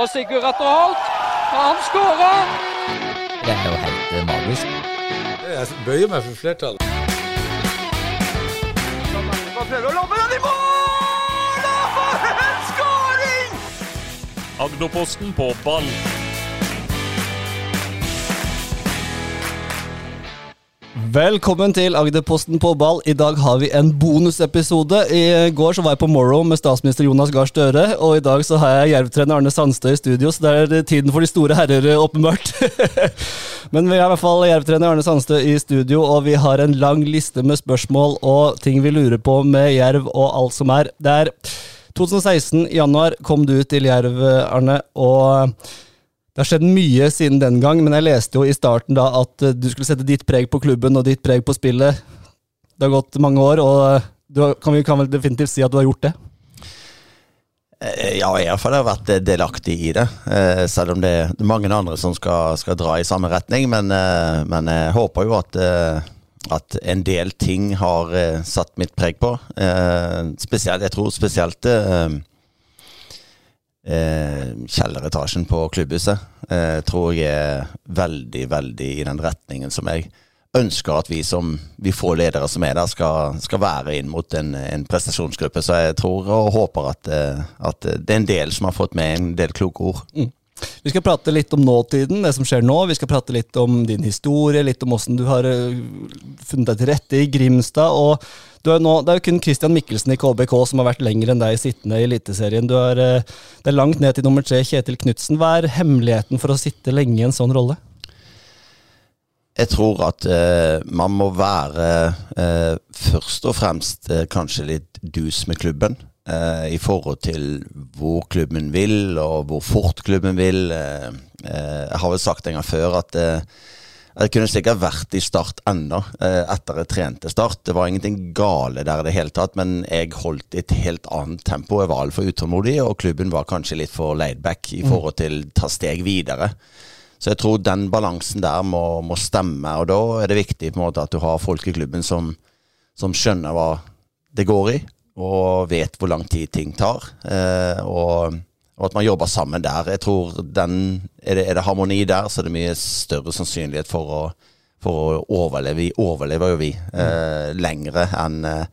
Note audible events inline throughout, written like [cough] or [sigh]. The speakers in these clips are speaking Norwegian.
Og Sigurd Atter Holt, han skårer! Det er jo helt eh, magisk. Jeg bøyer meg for flertallet. Agderposten på ball. Velkommen til Agderposten på ball. I dag har vi en bonusepisode. I går så var jeg på Morrow med statsminister Jonas Gahr Støre, og i dag så har jeg jervtrener Arne Sandstø i studio, så det er tiden for de store herrer, åpenbart. [laughs] Men vi har i hvert fall jervtrener Arne Sandstø i studio, og vi har en lang liste med spørsmål og ting vi lurer på med jerv og alt som er. Det er 2016, i januar, kom du til Jerv, Arne, og det har skjedd mye siden den gang, men jeg leste jo i starten da at eh, du skulle sette ditt preg på klubben og ditt preg på spillet. Det har gått mange år, og eh, kan kan vel definitivt si at du har gjort det? Eh, Ja, fall har iallfall vært delaktig i det. Selv om det er mange andre som skal, skal dra i samme retning. Men, men jeg håper jo at, at en del ting har satt mitt preg på. Spesielt, jeg tror spesielt eh, kjelleretasjen på klubbhuset eh, tror jeg er veldig, veldig i den retningen som jeg ønsker at vi som vi få ledere som er der, skal, skal være inn mot en, en prestasjonsgruppe. Så jeg tror og håper at, eh, at det er en del som har fått med en del kloke ord. Vi skal prate litt om nåtiden, det som skjer nå. Vi skal prate litt om din historie, litt om åssen du har eh, funnet deg til rette i Grimstad. og er nå, Det er jo kun Christian Mikkelsen i KBK som har vært lenger enn deg sittende i Eliteserien. Er, eh, Det er langt ned til nummer tre, Kjetil Knutsen. Hva er hemmeligheten for å sitte lenge i en sånn rolle? Jeg tror at uh, man må være uh, først og fremst uh, kanskje litt dus med klubben. Eh, I forhold til hvor klubben vil, og hvor fort klubben vil. Eh, eh, jeg har vel sagt en gang før at jeg kunne sikkert vært i Start ennå, etter jeg trente Start. Det var ingenting gale der i det hele tatt, men jeg holdt et helt annet tempo. Jeg var altfor utålmodig, og klubben var kanskje litt for laidback i forhold til ta steg videre. Så jeg tror den balansen der må, må stemme, og da er det viktig måte at du har folk i klubben som, som skjønner hva det går i, og vet hvor lang tid ting tar. Eh, og, og at man jobber sammen der. Jeg tror den, er, det, er det harmoni der, så er det mye større sannsynlighet for å, for å overleve. Vi overlever jo vi eh, lengre enn eh,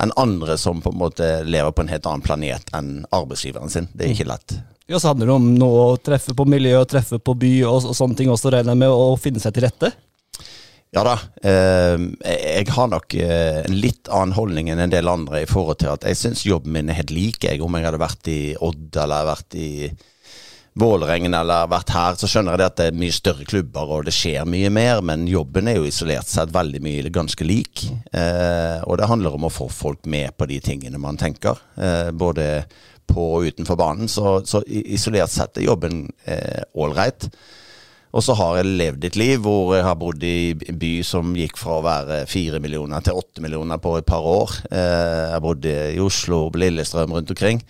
enn andre som på en måte lever på en helt annen planet enn arbeidsgiveren sin. Det er ikke lett. Ja, så handler det om noe å treffe på miljø, treffe på by og, og sånne ting også, regner jeg med, å finne seg til rette. Ja da. Eh, jeg har nok eh, en litt annen holdning enn en del andre i forhold til at jeg syns jobben min er helt lik. Jeg, om jeg hadde vært i Odd eller vært i Vålerengen eller vært her, så skjønner jeg det at det er mye større klubber og det skjer mye mer, men jobben er jo isolert sett veldig mye ganske lik. Eh, og det handler om å få folk med på de tingene man tenker, eh, både på og utenfor banen. Så, så isolert sett er jobben ålreit. Og så har jeg levd et liv hvor jeg har bodd i en by som gikk fra å være fire millioner til åtte millioner på et par år. Eh, Jeg bodde i Oslo, på Lillestrøm, rundt omkring.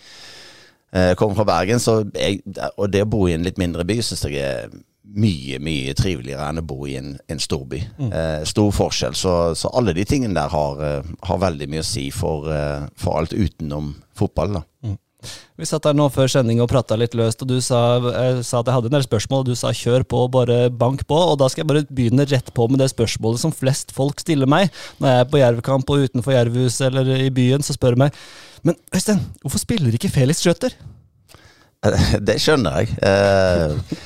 Eh, Jeg kommer fra Bergen, så jeg, og det å bo i en litt mindre by syns jeg er mye, mye triveligere enn å bo i en, en storby. Eh, stor forskjell. Så, så alle de tingene der har, har veldig mye å si for, for alt utenom fotball. da. Vi satt her nå før sending og prata litt løst, og du sa, sa at jeg hadde en del spørsmål, og du sa kjør på, bare bank på. Og da skal jeg bare begynne rett på med det spørsmålet som flest folk stiller meg. Når jeg er på jervkamp og utenfor Jervhuset eller i byen, så spør de meg Men Øystein, hvorfor spiller ikke Felix Skjøter? Det skjønner jeg. Eh,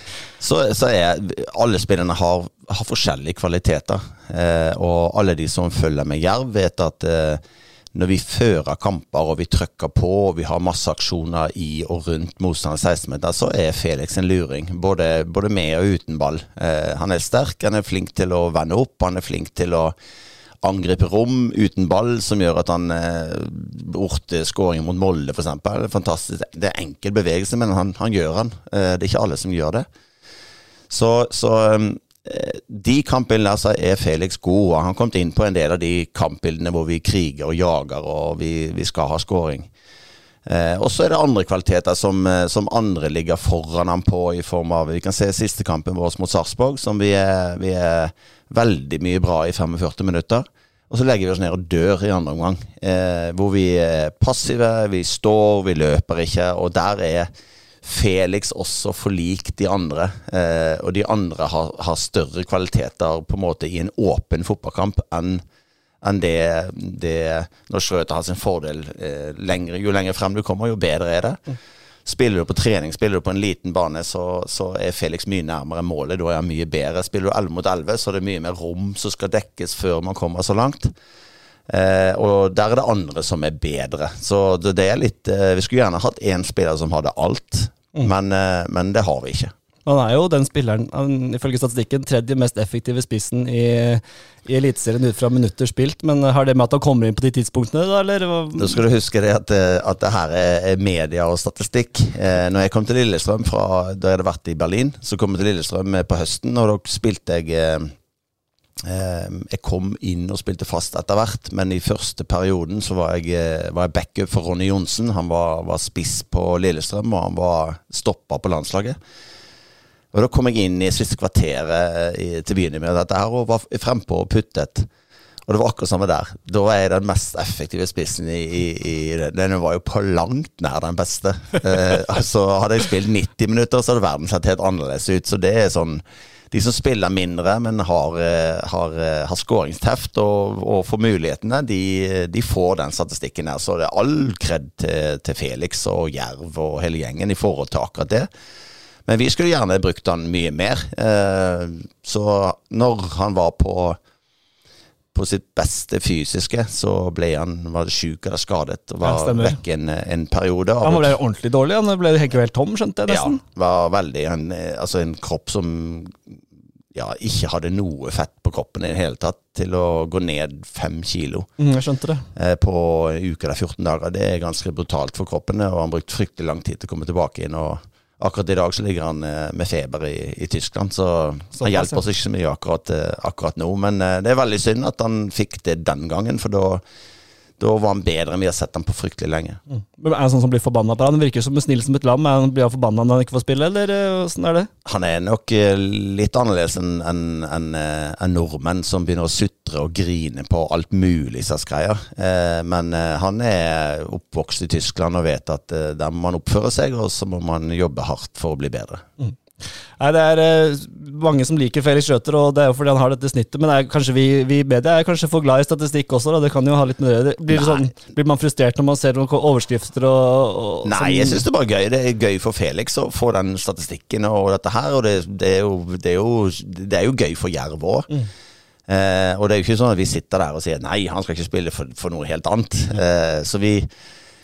så, så er alle spillerne har, har forskjellige kvaliteter. Eh, og alle de som følger med Jerv, vet at eh, når vi fører kamper og vi trykker på og vi har masse aksjoner i og rundt motstander 16-meter, så er Felix en luring. Både, både med og uten ball. Eh, han er sterk, han er flink til å vende opp, han er flink til å angripe rom uten ball, som gjør at han eh, orter skåringen mot Molde, f.eks. Fantastisk. Det er enkel bevegelse, men han, han gjør han. Eh, det er ikke alle som gjør det. Så, så eh, de kampbildene altså er Felix god. og Han har kommet inn på en del av de kampbildene hvor vi kriger og jager og vi, vi skal ha skåring. Eh, og så er det andre kvaliteter som, eh, som andre ligger foran ham på, i form av Vi kan se siste kampen vår mot Sarpsborg, som vi er, vi er veldig mye bra i 45 minutter. Og så legger vi oss ned og dør i andre omgang. Eh, hvor vi er passive, vi står, vi løper ikke. Og der er Felix også for lik de andre. Eh, og de andre har, har, større kvaliteter på en måte i en åpen fotballkamp enn enn det, det Når Schrøter har sin fordel eh, lengre, Jo lenger frem du kommer, jo bedre er det. Spiller du på trening, spiller du på en liten bane, så, så er Felix mye nærmere målet. Da er han mye bedre. Spiller du 11 mot 11, så er det mye mer rom som skal dekkes før man kommer så langt. Eh, og der er det andre som er bedre. Så det, det er litt eh, Vi skulle gjerne hatt én spiller som hadde alt, mm. men, eh, men, det har vi ikke. Han er jo den spilleren, ifølge statistikken, tredje mest effektive spissen i, i Eliteserien ut fra minutter spilt. Men har det med at han kommer inn på de tidspunktene, da, eller? Da skal du huske det at, eh, at det her er media og statistikk. Eh, når jeg kom til Lillestrøm fra Da jeg hadde vært i Berlin, så kom jeg til Lillestrøm på høsten, og da spilte jeg eh, Eh, jeg kom inn og spilte fast etter hvert, men i første perioden så var jeg, eh, var jeg backup for Ronny Johnsen. Han var, var, spiss på Lillestrøm, og han var stoppa på landslaget. Og Da kom jeg inn i siste kvarteret i, til begynne med dette her, og var frempå og puttet. Og det var akkurat samme der. Da var jeg den mest effektive spissen i, i, i Den var jo på langt nær den beste. [laughs] eh, altså Hadde jeg spilt 90 minutter, så hadde verden sett helt annerledes ut. Så det er sånn de som spiller mindre, men har, eh, har, eh, har skåringsteft og, og, får mulighetene, de, de, får den statistikken her. Så det er all kred til, til, Felix og Jerv og hele gjengen i forhold til akkurat det. Men vi skulle gjerne brukt han mye mer. Eh, så når han var på på sitt beste fysiske, så ble han var sjuk eller skadet og var ja, vekk en, en, periode. Han ble ordentlig dårlig, han ble helt, helt tom, skjønte jeg nesten? Ja, var veldig en, altså en kropp som ja, ikke hadde noe fett på kroppen i det hele tatt, til å gå ned fem kilo. Mm, jeg skjønte det. Eh, på en uke eller 14 dager. Det er ganske brutalt for kroppen, og han brukte fryktelig lang tid til å komme tilbake inn. og Akkurat i dag så ligger han eh, med feber i, i Tyskland, så, så han hjelper oss ikke så mye akkurat, eh, akkurat nå. Men eh, det er veldig synd at han fikk det den gangen, for da da var han bedre enn vi har sett ham på fryktelig lenge. Mm. Men Er han sånn som blir forbanna på Han virker som snill som et lam. Han Blir han forbanna når han ikke får spille, eller åssen er det? Han er nok litt annerledes enn en, en, en nordmenn som begynner å sutre og grine på alt mulig slags greier. Men han er oppvokst i Tyskland og vet at der må man oppføre seg, og så må man jobbe hardt for å bli bedre. Mm. Nei, Det er eh, mange som liker Felix Schøter, og det er jo fordi han har dette snittet. Men er kanskje vi, vi i media er kanskje for glad i statistikk også. Da. Det kan jo ha litt med det. Blir, det sånn, blir man frustrert når man ser noen overskrifter og, og Nei, jeg syns det er bare gøy. Det er gøy for Felix å få den statistikken og dette her. Og det, det, er, jo, det er, jo, det er jo gøy for Jerv òg. Mm. Eh, og det er jo ikke sånn at vi sitter der og sier nei, han skal ikke spille for, for noe helt annet. Mm. Eh, så vi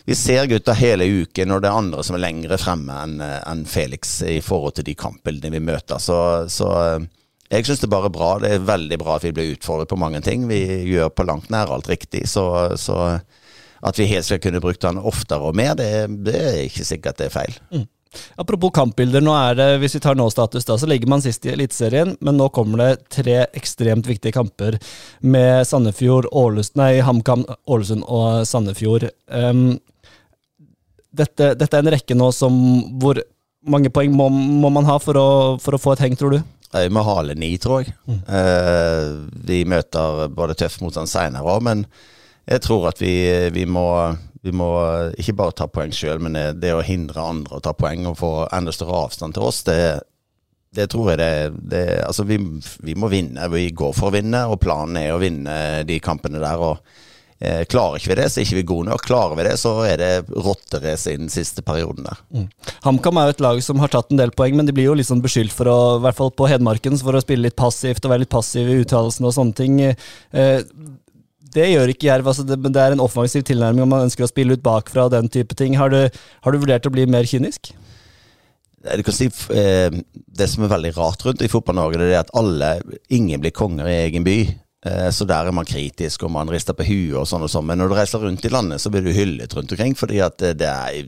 vi ser gutta hele uken, og det er andre som er lengre fremme enn en Felix i forhold til de kampbildene vi møter. Så, så eh, jeg syns det er bare bra. Det er veldig bra at vi blir utfordret på mange ting. Vi gjør på langt nær alt riktig. Så, så at vi helt skal kunne brukt han oftere og mer, det, det er ikke sikkert det er feil. Mm. Apropos kampbilder, nå er det, hvis vi tar nå-status, da, så ligger man sist i Eliteserien, men nå kommer det tre ekstremt viktige kamper med Sandefjord, Ålesund, nei, HamKam, Ålesund og Sandefjord. Um, dette, dette, er en rekke nå som Hvor mange poeng må, må man ha for å, for å, få et heng, tror du? Vi må hale ni, tror jeg. Mm. Eh, vi møter både tøff motstand seinere òg, men jeg tror at vi, vi, må, vi må ikke bare ta poeng sjøl, men det å hindre andre å ta poeng og få enda større avstand til oss, det, det tror jeg det, det Altså, vi, vi, må vinne. Vi går for å vinne, og planen er å vinne de kampene der. og Eh, klarer ikke vi det, så er ikke vi gode nok. Klarer vi det, så er det rotterace i den siste perioden der. Mm. HamKam er jo et lag som har tatt en del poeng, men de blir jo litt sånn beskyldt for å, i hvert fall på Hedmarken, for å spille litt passivt og være litt passiv i uttalelsene og sånne ting. Eh, det gjør ikke Jerv. Altså det, det, er en offensiv tilnærming om man ønsker å spille ut bakfra og den type ting. Har du, har du vurdert å bli mer kynisk? Du kan si eh, Det som er veldig rart rundt i Fotball-Norge, det er at alle, ingen blir konger i egen by. Eh, så der er man kritisk, og man rister på huet og sånn og sånn. Men når du reiser rundt i landet, så blir du hyllet rundt omkring. Fordi at det er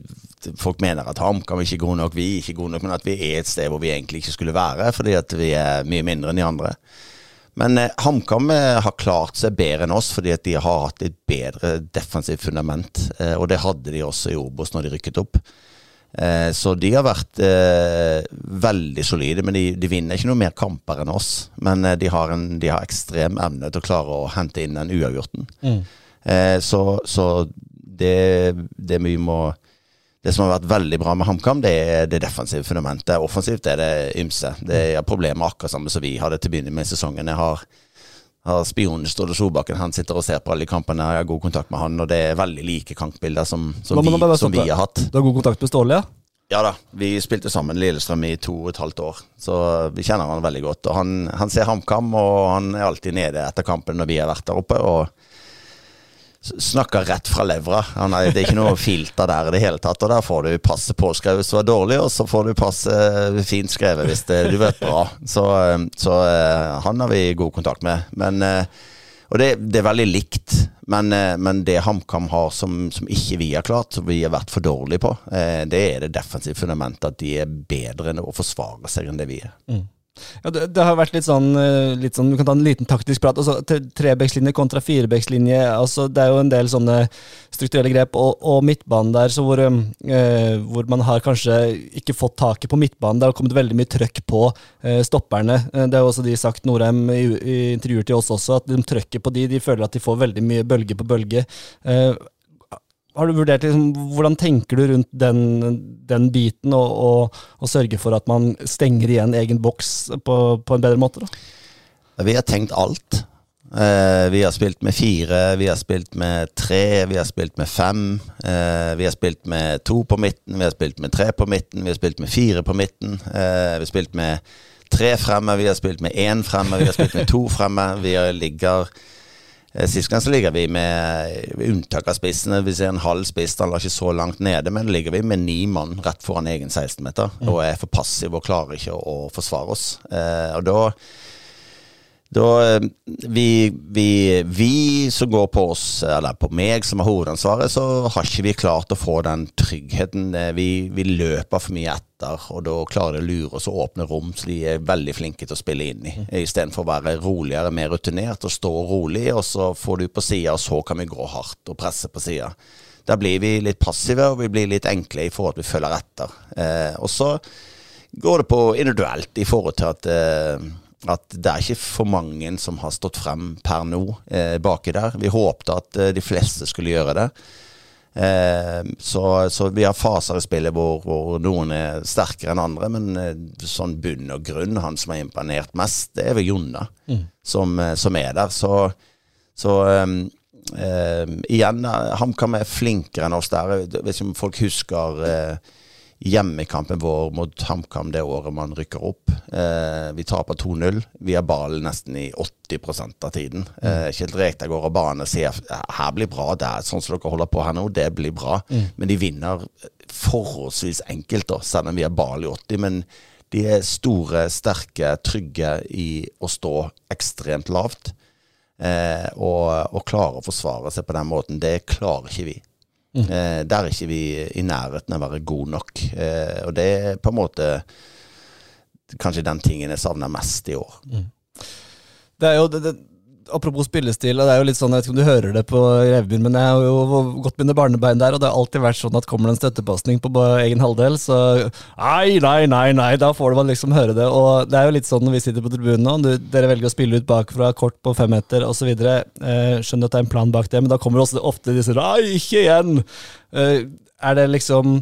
Folk mener at HamKam er ikke gode nok, vi er ikke gode nok, men at vi er et sted hvor vi egentlig ikke skulle være. Fordi at vi er mye mindre enn de andre. Men eh, HamKam eh, har klart seg bedre enn oss fordi at de har hatt et bedre defensivt fundament. Eh, og det hadde de også i Obos når de rykket opp. Eh, så de har vært eh, veldig solide, men de, de, vinner ikke noe mer kamper enn oss. Men eh, de, har en, de, har ekstrem evne til å klare å hente inn den uavgjorten. Mm. Eh, så, så det, det, vi må det som har vært veldig bra med HamKam, det er det defensive fundamentet. Offensivt er det ymse. Det er problemer akkurat samme som vi hadde til å begynne med sesongen. Jeg har, har spionen Ståle Solbakken, han sitter og ser på alle kampene. Jeg har god kontakt med han, og det er veldig like kampbilder som, som, vi, som vi har hatt. Du har god kontakt med Ståle, ja? Ja da, vi spilte sammen Lillestrøm i to og et halvt år, så vi kjenner han veldig godt. Og han, han ser HamKam, og han er alltid nede etter kampen når vi har vært der oppe. og Snakker rett fra levra. Det er ikke noe filter der i det hele tatt. Og der får du passe påskrevet hvis du er dårlig, og så får du passe fint skrevet hvis det, du vet bra. Så, eh, så eh, han har vi god kontakt med. Men, eh, og det, det er veldig likt. Men, men det HamKam har som, som ikke vi har klart, som vi har vært for dårlige på, det er det defensive fundamentet. At de er bedre enn å forsvare seg enn det vi er. Ja, det, det har vært litt sånn, eh, litt sånn Du kan ta en liten taktisk prat. Altså, Trebekslinje kontra firebekslinje. Altså, det er jo en del sånne strukturelle grep. Og, og midtbanen der, så hvor, eh, hvor man har kanskje ikke fått taket på midtbanen. Det har kommet veldig mye trøkk på eh, stopperne. Eh, det har også de sagt, Norheim, i, i intervjuer til oss også, at de trøkker på de. De føler at de får veldig mye bølge på bølge. Eh, har du vurdert liksom, Hvordan tenker du rundt den, den biten, og, og, og sørge for at man stenger igjen egen boks på, på en bedre måte? Da? Vi har tenkt alt. Eh, vi har spilt med fire, vi har spilt med tre, vi har spilt med fem. Eh, vi har spilt med to på midten, vi har spilt med tre på midten, vi har spilt med fire på midten. Eh, vi har spilt med tre fremme, vi har spilt med én fremme, vi har spilt med to fremme. Vi ligger eh, Sist gang så ligger vi med unntak av spissene. Vi ser en halv spiss, han la ikke så langt nede, men ligger vi med ni mann rett foran egen 16-meter og er for passive og klarer ikke å, å forsvare oss. Eh, og da da eh, vi, vi, vi som går på oss, eller på meg som har hovedansvaret, så har ikke vi klart å få den tryggheten. Eh, Vi, vi løper for mye etter, og da klarer de å lure oss og åpne rom så de er veldig flinke til å spille inn i. Istedenfor å være roligere, mer rutinert og stå rolig, og så får du på sida, og så kan vi gå hardt og presse på sida. Da blir vi litt passive, og vi blir litt enkle i forhold til at vi følger etter. Eh, og så går det på individuelt i forhold til at eh, at det er ikke for mange som har stått frem per nå eh, baki der. Vi håpte at eh, de fleste skulle gjøre det. Eh, så, så vi har faser i spillet hvor, hvor noen er sterkere enn andre, men eh, sånn bunn og grunn, han som har imponert mest, det er vel Jonna som, eh, som er der. Så, så eh, eh, igjen, HamKam er flinkere enn oss der. Jeg vet ikke om folk husker eh, hjemmekampen vår mot HamKam det året man rykker opp. Eh, vi taper 2-0. Vi har ballen nesten i 80% av tiden. Eh, Kjell Rekdal går av bane og sier her blir bra, det er sånn som dere holder på her nå, det blir bra. Men de vinner forholdsvis enkelt, da, selv om vi har ball i 80. Men de er store, sterke, trygge i å stå ekstremt lavt. Eh, og, og klare å forsvare seg på den måten. Det klarer ikke vi. Eh, der er ikke vi i nærheten av å være gode nok. Eh, og det er på en måte kanskje den tingen jeg savner mest i år. Det er jo, det, det, apropos spillestil, og det er jo litt sånn, jeg vet ikke om du hører det på Revbyen, men jeg har jo gått mine barnebein der, og det har alltid vært sånn at kommer det en støttepasning på egen halvdel, så nei, nei, nei, nei, da får man liksom høre det. Og det er jo litt sånn når vi sitter på tribunen nå, du, dere velger å spille ut bakfra, kort på fem meter osv. Eh, skjønner at det er en plan bak det, men da kommer også ofte disse nei, ikke igjen! Eh, er det liksom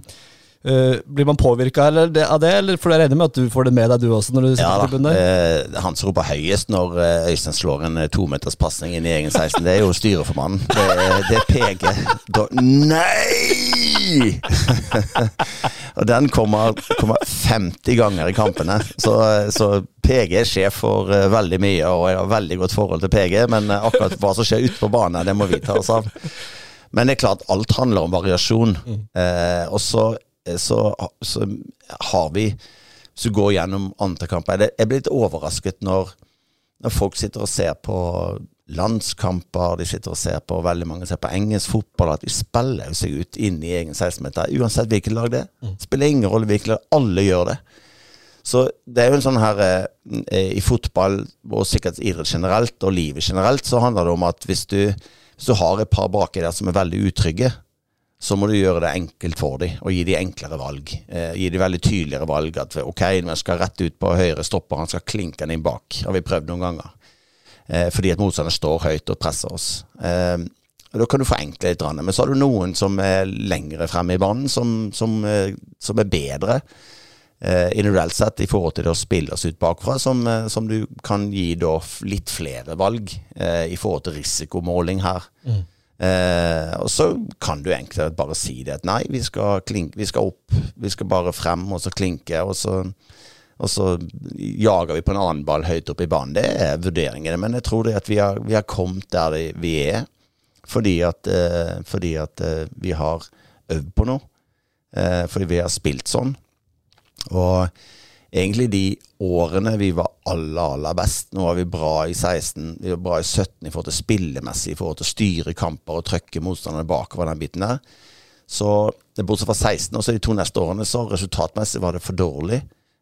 eh, Blir man påvirka av det, eller for jeg regner med at du får det med deg, du også, når du sitter Ja da. tribunen der? Eh, han som roper høyest når eh, Øystein slår en tometerspasning inn i egen 16. Det er jo styreformannen. Det, det er PG. Da, nei! [laughs] og den kommer, kommer 50 ganger i kampene. Så, så PG er sjef for veldig mye, og jeg har veldig godt forhold til PG. Men akkurat hva som skjer ute på banen, det må vi ta oss av. Men det er klart, alt handler om variasjon. Eh, og så, så, så har vi Hvis du går gjennom andre kamper Jeg blir litt overrasket når, når folk sitter og ser på landskamper, de sitter og ser på veldig mange ser på engelsk fotball, at de spiller seg ut inn i egen 16-meter, uansett hvilket lag det er. Spiller ingen rolle hvilket lag, alle gjør det. Så det er jo en sånn her eh, I fotball, og sikkert idrett generelt, og livet generelt, så handler det om at hvis du, hvis du har et par baki der som er veldig utrygge, så må du gjøre det enkelt for dem, og gi dem enklere valg. Eh, gi dem veldig tydeligere valg. At ok, vi skal rett ut på høyre stopper, han skal klinke den inn bak. Har vi prøvd noen ganger. Eh, fordi at motstanderen står høyt og presser oss. Eh, Da kan du forenkle litt, men så har du noen som er lengre fremme i banen, som, som, eh, som er bedre eh, individuelt sett i forhold til det å spille oss ut bakfra, som, eh, som du kan gi litt flere valg i forhold til risikomåling her. Eh, og så kan du egentlig bare si det at nei, vi skal, klinke, vi skal opp, vi skal bare frem og så klinke, og så, og så jager vi på en annen ball høyt opp i banen. Det er vurderingene, men jeg tror det at vi har, vi har kommet der vi er, fordi at, eh, fordi at eh, vi har øvd på noe. Eh, fordi vi har spilt sånn. Og egentlig de årene vi var aller, aller best Nå var vi bra i 16, vi var bra i 17 i forhold til spillemessig, i forhold til å styre kamper og trøkke motstanderne bakover den biten der. Så bortsett fra 16, og så de to neste årene, så resultatmessig var det for dårlig.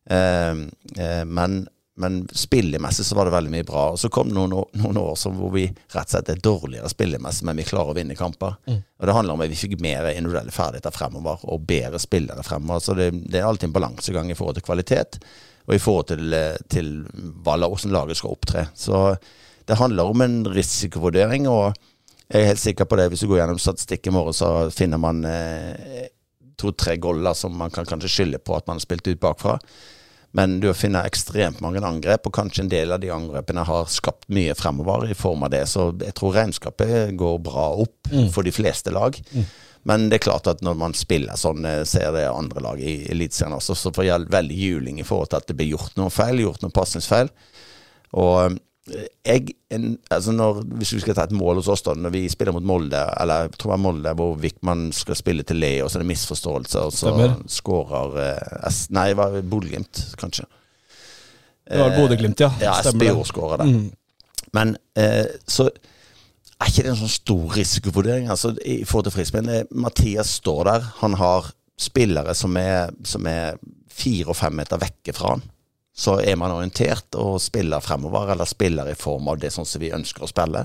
Eh, eh, men, men spillemessig så var det veldig mye bra. Og så kom det noen, noen år som hvor vi rett og slett er dårligere spillemessig, men vi klarer å vinne kamper. Og det handler om at vi fikk mer individuelle ferdigheter fremover, og bedre spillere fremover. Så det, det er alltid en balansegang i forhold til kvalitet, og i forhold til, eh, til hva hvordan laget skal opptre. Så det handler om en risikovurdering, og jeg er helt sikker på det. Hvis du går gjennom statistikk i morgen, så finner man eh, to-tre goller som man kan kanskje skylde på at man har spilt ut bakfra. Men du finner ekstremt mange angrep, og kanskje en del av de angrepene har skapt mye fremover i form av det. Så jeg tror regnskapet går bra opp for de fleste lag. Men det er klart at når man spiller sånn, eh, ser det andre lag i Eliteserien også, så får jeg veldig juling i forhold til at det blir gjort noe feil, gjort noe pasningsfeil. Og eh, jeg, en, altså når, Hvis vi skal ta et mål hos oss, da, når vi spiller mot Molde, eller jeg tror det er Molde hvor Wickman skal spille til Leo, så er det misforståelse, og så skårer eh, Nei, det var Bodø-Glimt, kanskje. Det var Bodø-Glimt, ja. Ja, Stemmer det. SPO skårer det. Men eh, så er ikke det en sånn stor risikovurdering. Altså, I forhold til frispill eh, Mathias står der. Han har spillere som er, som er fire og fem meter vekke fra han. Så er man orientert og spiller fremover, eller spiller i form av det sånn som vi ønsker å spille,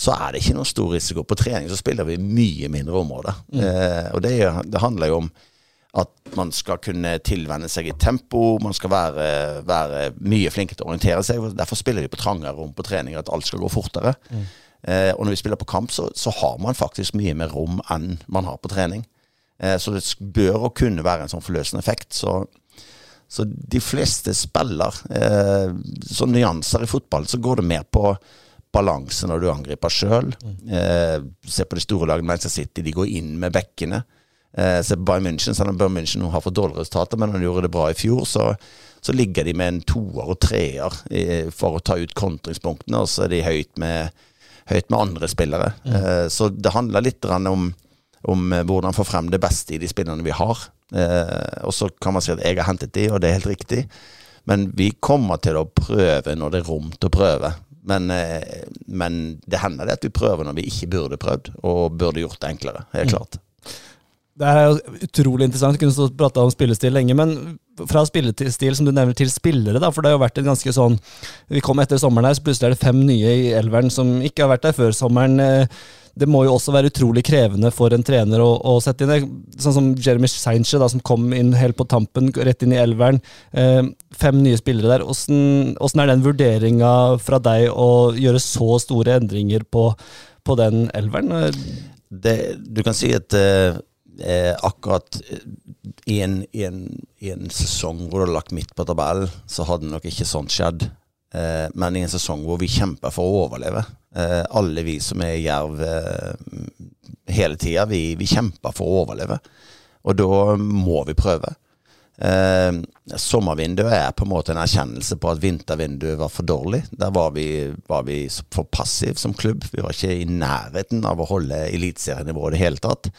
så er det ikke noen stor risiko. På trening så spiller vi mye mindre områder. Eh, og det, det handler jo om at man skal kunne tilvenne seg i tempo, man skal være, være mye flinkere til å orientere seg. Derfor spiller vi på trangere rom på trening, at alt skal gå fortere. Eh, og når vi spiller på kamp, så, så har man faktisk mye mer rom enn man har på trening. Eh, så det bør og kunne være en sånn forløsende effekt. Så, så de fleste spiller eh, sånn nyanser i fotball, så går det mer på balanse når du angriper sjøl. Eh, se på de store lagene, Manchester City, de går inn med bekkene. Eh, se på Bayern München, selv om Bayern München har fått dårlige resultater, men han gjorde det bra i fjor, så, så ligger de med en toer og treer eh, for å ta ut kontringspunktene, og så er de høyt med, høyt med andre spillere. Eh, så det handler litt om, om eh, hvordan få frem det beste i de spillerne vi har. Eh, og så kan man si at jeg har hentet de, og det er helt riktig. Men vi kommer til å prøve når det er rom til å prøve. Men, men det hender det at vi prøver når vi ikke burde prøvd, og burde gjort det enklere. Helt klart. Det er jo utrolig interessant. Jeg kunne stått og prata om spillestil lenge, men fra spillestil som du nevner, til spillere, da, for det har jo vært en ganske sånn Vi kom etter sommeren her, så plutselig er det fem nye i elveren som ikke har vært der før sommeren. Eh, Det må jo også være utrolig krevende for en trener å, å sette inn det. Sånn som Jeremy Seinche, da, som kom inn helt på tampen, rett inn i elveren. Eh, fem nye spillere der. Åssen er den vurderinga fra deg å gjøre så store endringer på, på den elveren? Det, du kan si at eh, eh, akkurat eh, i en, i, en, i en sesong hvor du har lagt midt på tabellen, så hadde nok ikke sånt skjedd. Eh, men i en sesong hvor vi kjemper for å overleve. Eh, alle vi som er i Jerv eh, hele tida, vi, vi kjemper for å overleve. Og da må vi prøve. Eh, sommervinduet er på en måte en erkjennelse på at vintervinduet var for dårlig. Der var vi, var vi for passiv som klubb. Vi var ikke i nærheten av å holde eliteserienivået i det hele tatt.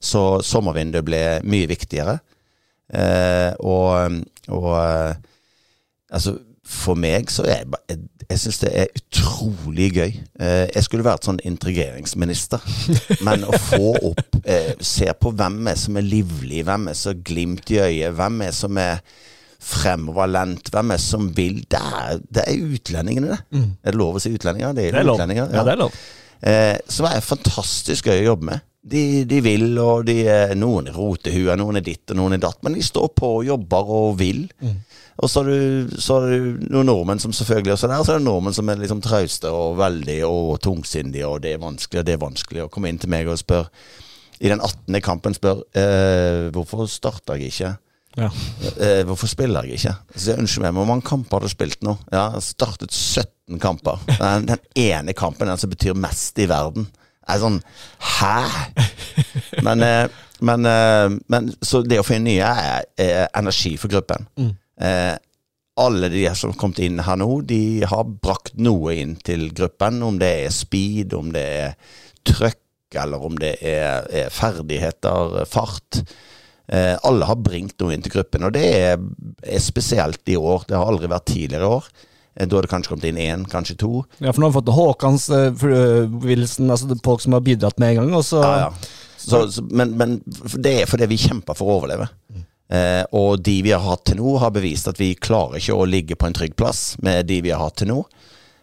Så sommervinduet ble mye viktigere. Eh, og og eh, altså, for meg så er jeg, jeg, jeg syns det er utrolig gøy. Eh, jeg skulle vært sånn integreringsminister. [laughs] Men å få opp eh, Se på hvem er som er livlig, hvem er som glimt i øyet, hvem er som er fremoverlent, hvem er som vil Det er, det er utlendingene, det. Er det lov å si utlendinger? Det er, Det er lov. Ja. Ja, det er lov. Eh, som er fantastisk gøy å jobbe med. De, de vil, og de noen er rotehuer, noen er ditt og noen er datt, men de står på og jobber og vil. Og så er, du, så er du noen nordmenn som selvfølgelig også er der, så er det nordmenn som er liksom trauste og veldig og tungsindige, og det er vanskelig, og det er vanskelig å komme inn til meg og spørre I den 18. kampen spør eh, hvorfor starter jeg ikke? Ja. Eh, hvorfor spiller jeg ikke? Så jeg ønsker meg, Hvor mange kamper har du spilt nå? Ja, jeg startet 17 kamper. [laughs] Den, den ene kampen den som betyr mest i verden. Er sånn Hæ? Men, eh, men, eh, men Så det å finne nye er, er energi for gruppen. Eh, alle de som har kommet inn her nå, de har brakt noe inn til gruppen. Om det er speed, om det er trøkk, eller om det er, er ferdigheter, fart. Eh, alle har bringt noe inn til gruppen, og det er, er spesielt i år. Det har aldri vært tidligere i år. Eh, Da har det kanskje kommet inn én, kanskje to. Ja, for nå har vi fått Håkans uh, Wilson, altså folk som har bidratt med en gang. Og så, Ja, ja. Så, så, men, men det er fordi vi kjemper for å overleve. Eh, og de vi har hatt til nå, har bevist at vi klarer ikke å ligge på en trygg plass med de vi har hatt til nå.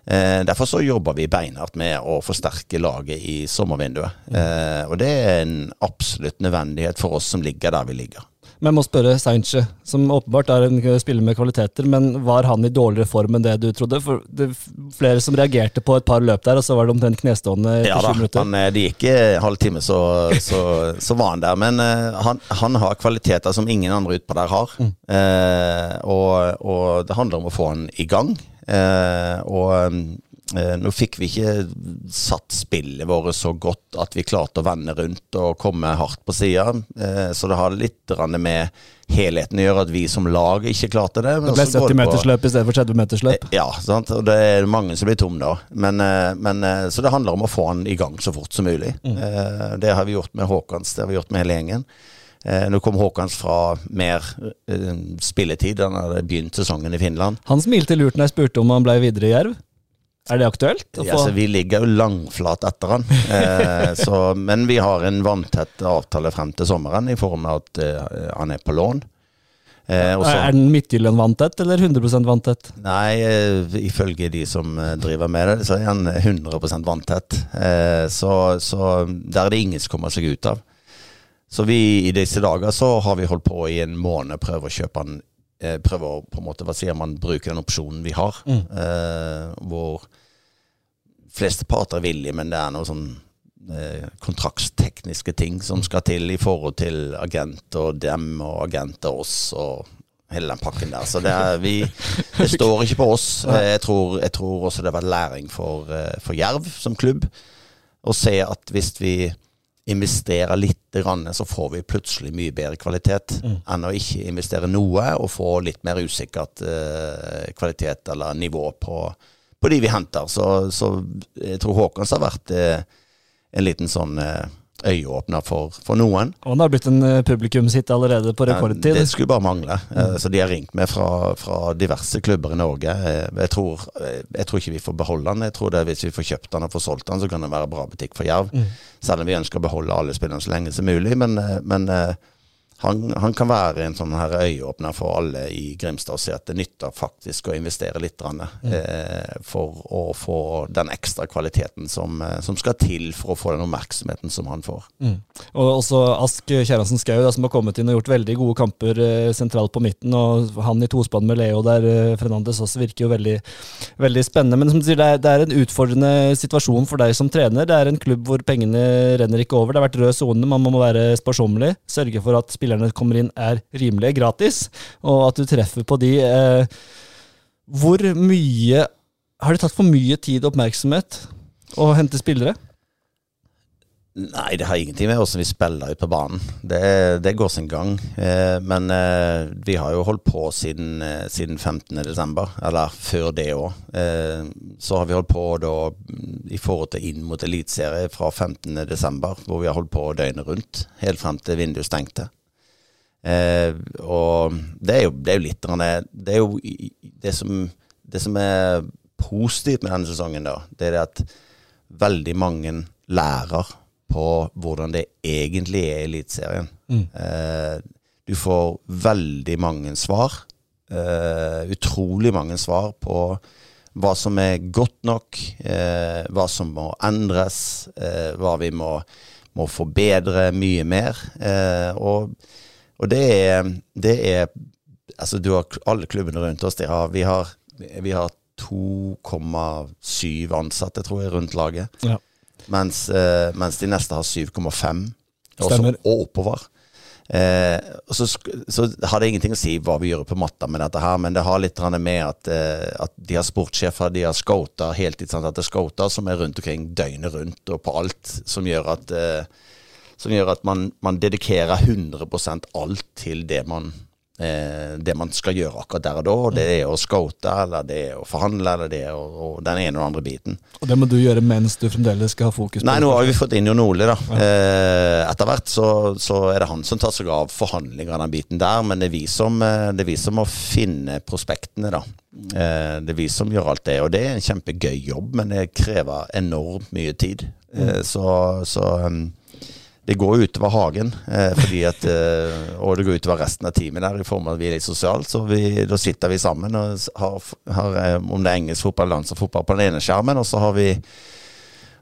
Eh, derfor så jobber vi beinhardt med å forsterke laget i sommervinduet. Eh, og det er en absolutt nødvendighet for oss som ligger der vi ligger. Men jeg må spørre Sainche, som åpenbart er en spiller med kvaliteter, men var han i dårligere form enn det du trodde? For det er flere som reagerte på et par løp der, og så var det omtrent knestående etter Ja sju minutter. Ja eh, det gikk en halvtime, så, så, så var han der. Men uh, han, han har kvaliteter som ingen andre utpå der har. Eh, og, og det handler om å få han i gang. Uh, og nå fikk vi ikke satt spillet vårt så godt at vi klarte å vende rundt og komme hardt på sida. Eh, så det har litt med helheten å gjøre at vi som lag ikke klarte det. men Det ble så går det på- 70-metersløp i stedet for 30-metersløp. ja, sant? og det er mange som blir tom da. Men, eh, men, eh, så det handler om å få han i gang så fort som mulig. Mm. Det har vi gjort med Håkans, det har vi gjort med hele gjengen. Eh, Nå kom Håkans fra mer eh, spilletid. Han hadde begynt sesongen i Finland. Han smilte lurt når jeg spurte om han ble videre i Jerv. Er det aktuelt? Ja, få- så vi ligger jo langflat etter han. [laughs] Eh, så, men vi har en vanntett avtale frem til sommeren i form av at eh, han er på lån. Eh, også, er den Midtjylland vanntett, eller 100 vanntett? Nei, eh, ifølge de som eh, driver med det, så er han 100 vanntett. Eh, Så, så der er det ingen som kommer seg ut av. Så vi i disse dager så har vi holdt på i en måned, prøve å kjøpe han eh, Prøve å på en måte, hva sier man, bruke den opsjonen vi har. Eh, hvor fleste parter er villige, men det er noe sånn eh, kontraktstekniske ting som skal til i forhold til agent og dem og agent og oss og hele den pakken der. Så det, er, vi, [laughs] det står ikke på oss. Eh, Jeg tror, jeg tror også det har vært læring for, eh, for Jerv som klubb å se at hvis vi investerer litt, så får vi plutselig mye bedre kvalitet enn å ikke investere noe og få litt mer usikkert eh, kvalitet eller nivå på, på de vi henter. Så, så jeg tror Håkons har vært eh, en liten sånn eh, øyeåpner for, for noen. Og han har blitt en eh, publikumshit allerede på rekordtid. Det skulle bare mangle. Mm. Så de har ringt meg fra, fra diverse klubber i Norge. Eh, Jeg tror, jeg tror ikke vi får beholde han. Jeg tror det Hvis vi får kjøpt han og får solgt han, så kan det være bra butikk for Jerv. Selv om vi ønsker å beholde alle spillerne så lenge som mulig. Men, men han, han kan være en sånn her øyeåpner for alle i Grimstad og se at det nytter faktisk å investere litt mm. eh, for å få den ekstra kvaliteten som, eh, som skal til for å få den oppmerksomheten som han får. Og også Ask Kjerransen Skau, som har kommet inn og gjort veldig gode kamper eh, sentralt på midten. Og han i tospann med Leo der, eh, Fernandes, også virker jo veldig, veldig spennende. Men som du sier, det er, det er en utfordrende situasjon for deg som trener. Det er en klubb hvor pengene renner ikke over. Det har vært rød sone, man må være sparsommelig. Sørge for at spillerne kommer inn er rimelige, gratis, og at du treffer på de. Eh, hvor mye Har det tatt for mye tid og oppmerksomhet å hente spillere? Nei, det har ingenting med hvordan vi spiller ut på banen. Det, det går sin gang. Eh, men eh, vi har jo holdt på siden, eh, siden 15. desember, eller før det òg. Eh, så har vi holdt på da mm, i forhold til inn mot eliteserie fra 15. desember, hvor vi har holdt på døgnet rundt, helt frem til vinduet stengte. Eh, og det er jo, det er jo litt det, det er jo det som, det som er positivt med denne sesongen, da, det er at veldig mange lærer på hvordan det egentlig er i Eliteserien. Eh, du får veldig mange svar. Eh, utrolig mange svar på hva som er godt nok, eh, hva som må endres, eh, hva vi må, må forbedre mye mer. Eh, og, og det er, det er Altså, du har alle klubbene rundt oss. Har, vi har, vi har 2,7 ansatte, tror jeg, rundt laget. Ja. Mens, eh, mens de neste har 7,5, og Stemmer. og oppover. Eh, så, så har det ingenting å si hva vi gjør på matta med dette her, men det har litt med at, eh, at de har sportssjefer, de har scouter heltidsansatte er scouter som er rundt omkring døgnet rundt og på alt, som gjør at, eh, som gjør at man, man dedikerer 100% alt til det man, eh, det man skal gjøre akkurat der og da. Og det er å scoute, eller det er å forhandle, eller det er å, og den ene og den andre biten. Og det må du gjøre mens du fremdeles skal ha fokus på Nei, nå har vi fått inn Jon Ole, da. Eh, etter hvert så, så er det han som tar seg av forhandlinger av den biten der, men det er vi som, eh, det er vi som må finne prospektene, da. Eh, det er vi som gjør alt det, og det er en kjempegøy jobb, men det krever enormt mye tid. Eh, så så um, det går utover hagen, eh, fordi at, eh, og det går utover resten av teamet der, i form av at vi er litt sosialt. Så vi, da sitter vi sammen og har, har eh, om det er engelsk fotball, landslagsfotball på den ene skjermen, og så har vi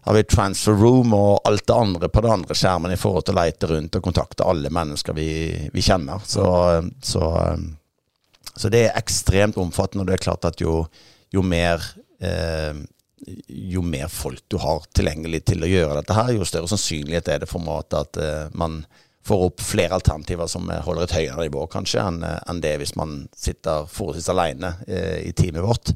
har vi transfer room og alt det andre på den andre skjermen i forhold til å leite rundt og kontakte alle mennesker vi, vi kjenner. Så, så, så det er ekstremt omfattende, og det er klart at jo, jo mer eh, jo mer folk du har tilgjengelig til å gjøre dette her, jo større sannsynlighet er det for meg at, eh, man får opp flere alternativer som holder et høyere nivå, kanskje, enn eh, det hvis man sitter forholdsvis alene eh, i teamet vårt.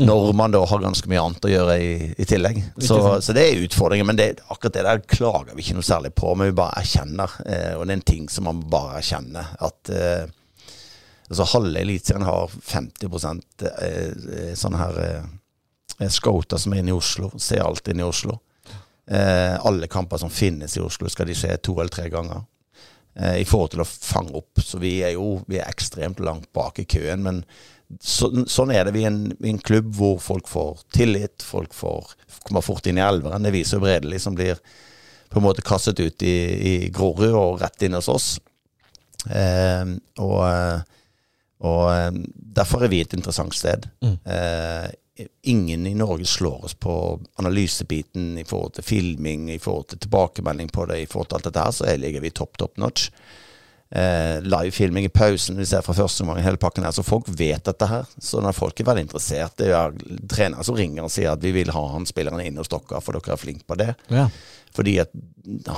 Når man da har ganske mye annet å gjøre i, i tillegg. Så, så det er utfordringer. Men det, akkurat det der klager vi ikke noe særlig på. Men vi bare erkjenner, eh, og det er en ting som man bare erkjenner, at eh, altså halve Eliteserien har 50 eh, sånn her eh, scouter som er inne i Oslo. Ser alt inne i Oslo. Eh, alle kamper som finnes i Oslo, skal de skje to eller tre ganger. Eh, I forhold til å fange opp. Så vi er jo vi er ekstremt langt bak i køen. Men så, sånn er det. Vi er en, vi er en klubb hvor folk får tillit. Folk får, kommer fort inn i elveren. Det viser jo Bredeli, som blir på en måte kastet ut i, i Grorud og rett inn hos oss. Eh, og, eh, og eh, derfor er vi et interessant sted. Eh, ingen i Norge slår oss på analysebiten i forhold til filming, i forhold til tilbakemelding på det, i forhold til alt dette her, så ligger vi topp, top notch. Eh, Livefilming i pausen, vi ser fra første omgang hele pakken her, så folk vet dette her. Så når folk er veldig interessert, det er trenere som ringer og sier at vi vil ha han spilleren inn hos dere, for dere er flinke på det. Ja. Fordi at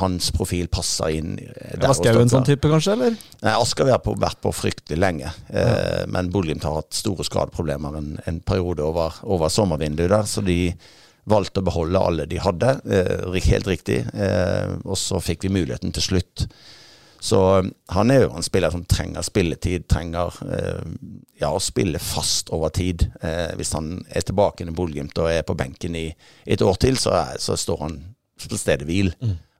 hans profil passer inn eh, der Skau en sånn type, kanskje? eller? Nei, Asker har vært på, fryktelig lenge. Eh, Men Bodø-Glimt har hatt store skadeproblemer en, en periode over, over sommervinduet der, så de valgte å beholde alle de hadde. Eh, helt riktig. Eh, og så fikk vi muligheten til slutt. Så eh, han er jo en spiller som trenger spilletid, trenger eh, ja, å spille fast over tid. Eh, hvis han er tilbake i Bodø-Glimt og er på benken i et år til, så, er, så står han stedet hvil.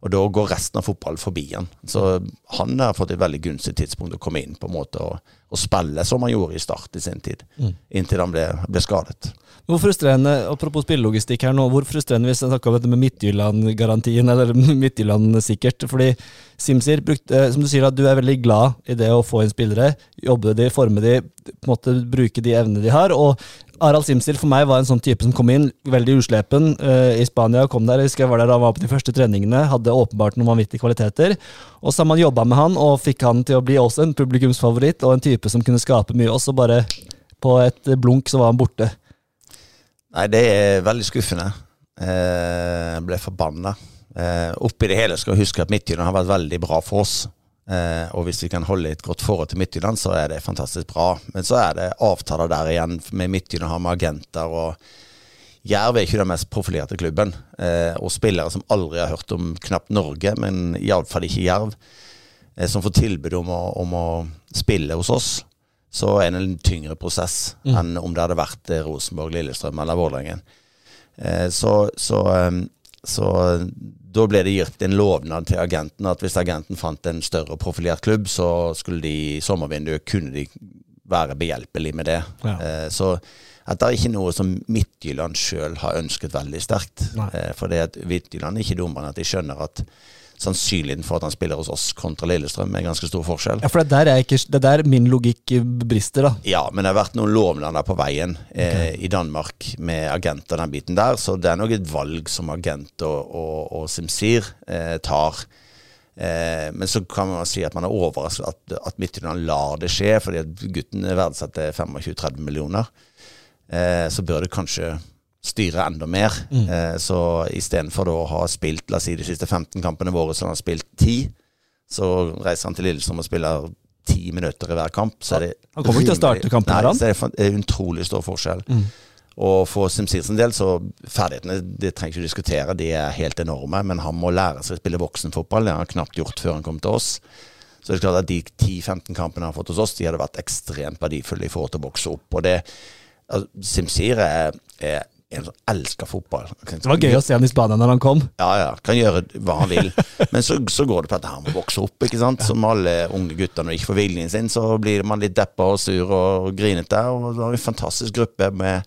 Og da går resten av fotballen forbi han. Så han har fått et veldig gunstig tidspunkt å komme inn på en måte og, og spille som han gjorde i start i sin tid, inntil han ble, ble skadet. Hvor frustrerende, apropos spillelogistikk her nå, hvor frustrerende hvis jeg snakker om dette med Midtjylland-garantien, eller [laughs] Midtjylland sikkert, fordi Simsir brukte, som du sier, at du er veldig glad i det å få inn spillere, jobbe de, forme de, på en måte bruke de evnene de har, og Harald Simsil for meg var en sånn type som kom inn, veldig uslepen uh, i Spania, kom der, jeg husker jeg var der, han var på de første treningene, hadde åpenbart noen vanvittige kvaliteter, og så har man jobbet med han, og fikk han til å bli også en publikumsfavoritt, og en type som kunne skape mye, og så bare på et blunk så var han borte. Nei, det er veldig skuffende. Eh, Jeg ble forbanna. Eh, oppi det hele skal jeg huske at Midtjylland har vært veldig bra for oss. Eh, og hvis vi kan holde et godt forhold til Midtjylland, så er det fantastisk bra. Men så er det avtaler der igjen med Midtjylland har med agenter. og Jerv er ikke den mest profilerte klubben. Eh, og spillere som aldri har hørt om knapt Norge, men iallfall ikke Jerv, eh, som får tilbud om å, om å spille hos oss, så er det en tyngre prosess enn om det hadde vært eh, Rosenborg, Lillestrøm eller Vålerengen. Eh, så, så, eh, så da ble det gitt en lovnad til agenten at hvis agenten fant en større profilert klubb, så skulle de i sommervinduet kunne de være behjelpelig med det. Ja. Eh, så at det er ikke noe som Midtjylland sjøl har ønsket veldig sterkt. Eh, for det at Midtjylland er ikke dummere enn at de skjønner at sannsynligheten for at han spiller hos oss kontra Lillestrøm er ganske stor forskjell. Ja, for det er der, er ikke, det er der min logikk brister, da. Ja, men det har vært noen lovnader på veien eh, i Danmark med agenter den biten der, så det er nok et valg som agent og, og, og Simsir eh, tar. Eh, men så kan man si at man er overrasket at, at Midtjylland lar det skje, fordi at gutten er 25-30 millioner. Eh, så bør det kanskje styre enda mer. Mm. Eh, så istedenfor å ha spilt la oss si, de siste 15 kampene våre, så han har spilt 10, så reiser han til Lillestrøm og spiller ti minutter i hver kamp. Så er det han kommer ikke til å starte kampen, nei, så er det en utrolig stor forskjell. Mm. Og for Simsirs del, så ferdighetene det trenger ikke å diskutere, de er helt enorme. Men han må lære seg å spille voksenfotball. Det har han knapt gjort før han kom til oss. Så det er klart at de 10-15 kampene han har fått hos oss, de hadde vært ekstremt verdifulle i forhold til å vokse opp. Og det altså, Simsir er, er en som elsker fotball. Det var gøy å se han i Spania når han kom. Ja, ja. Kan gjøre hva han vil. Men så, så går det på at han må vokse opp, ikke sant. Som alle unge gutter når de ikke får viljen sin, så blir man litt deppa og sur og grinete. Og det var en fantastisk gruppe med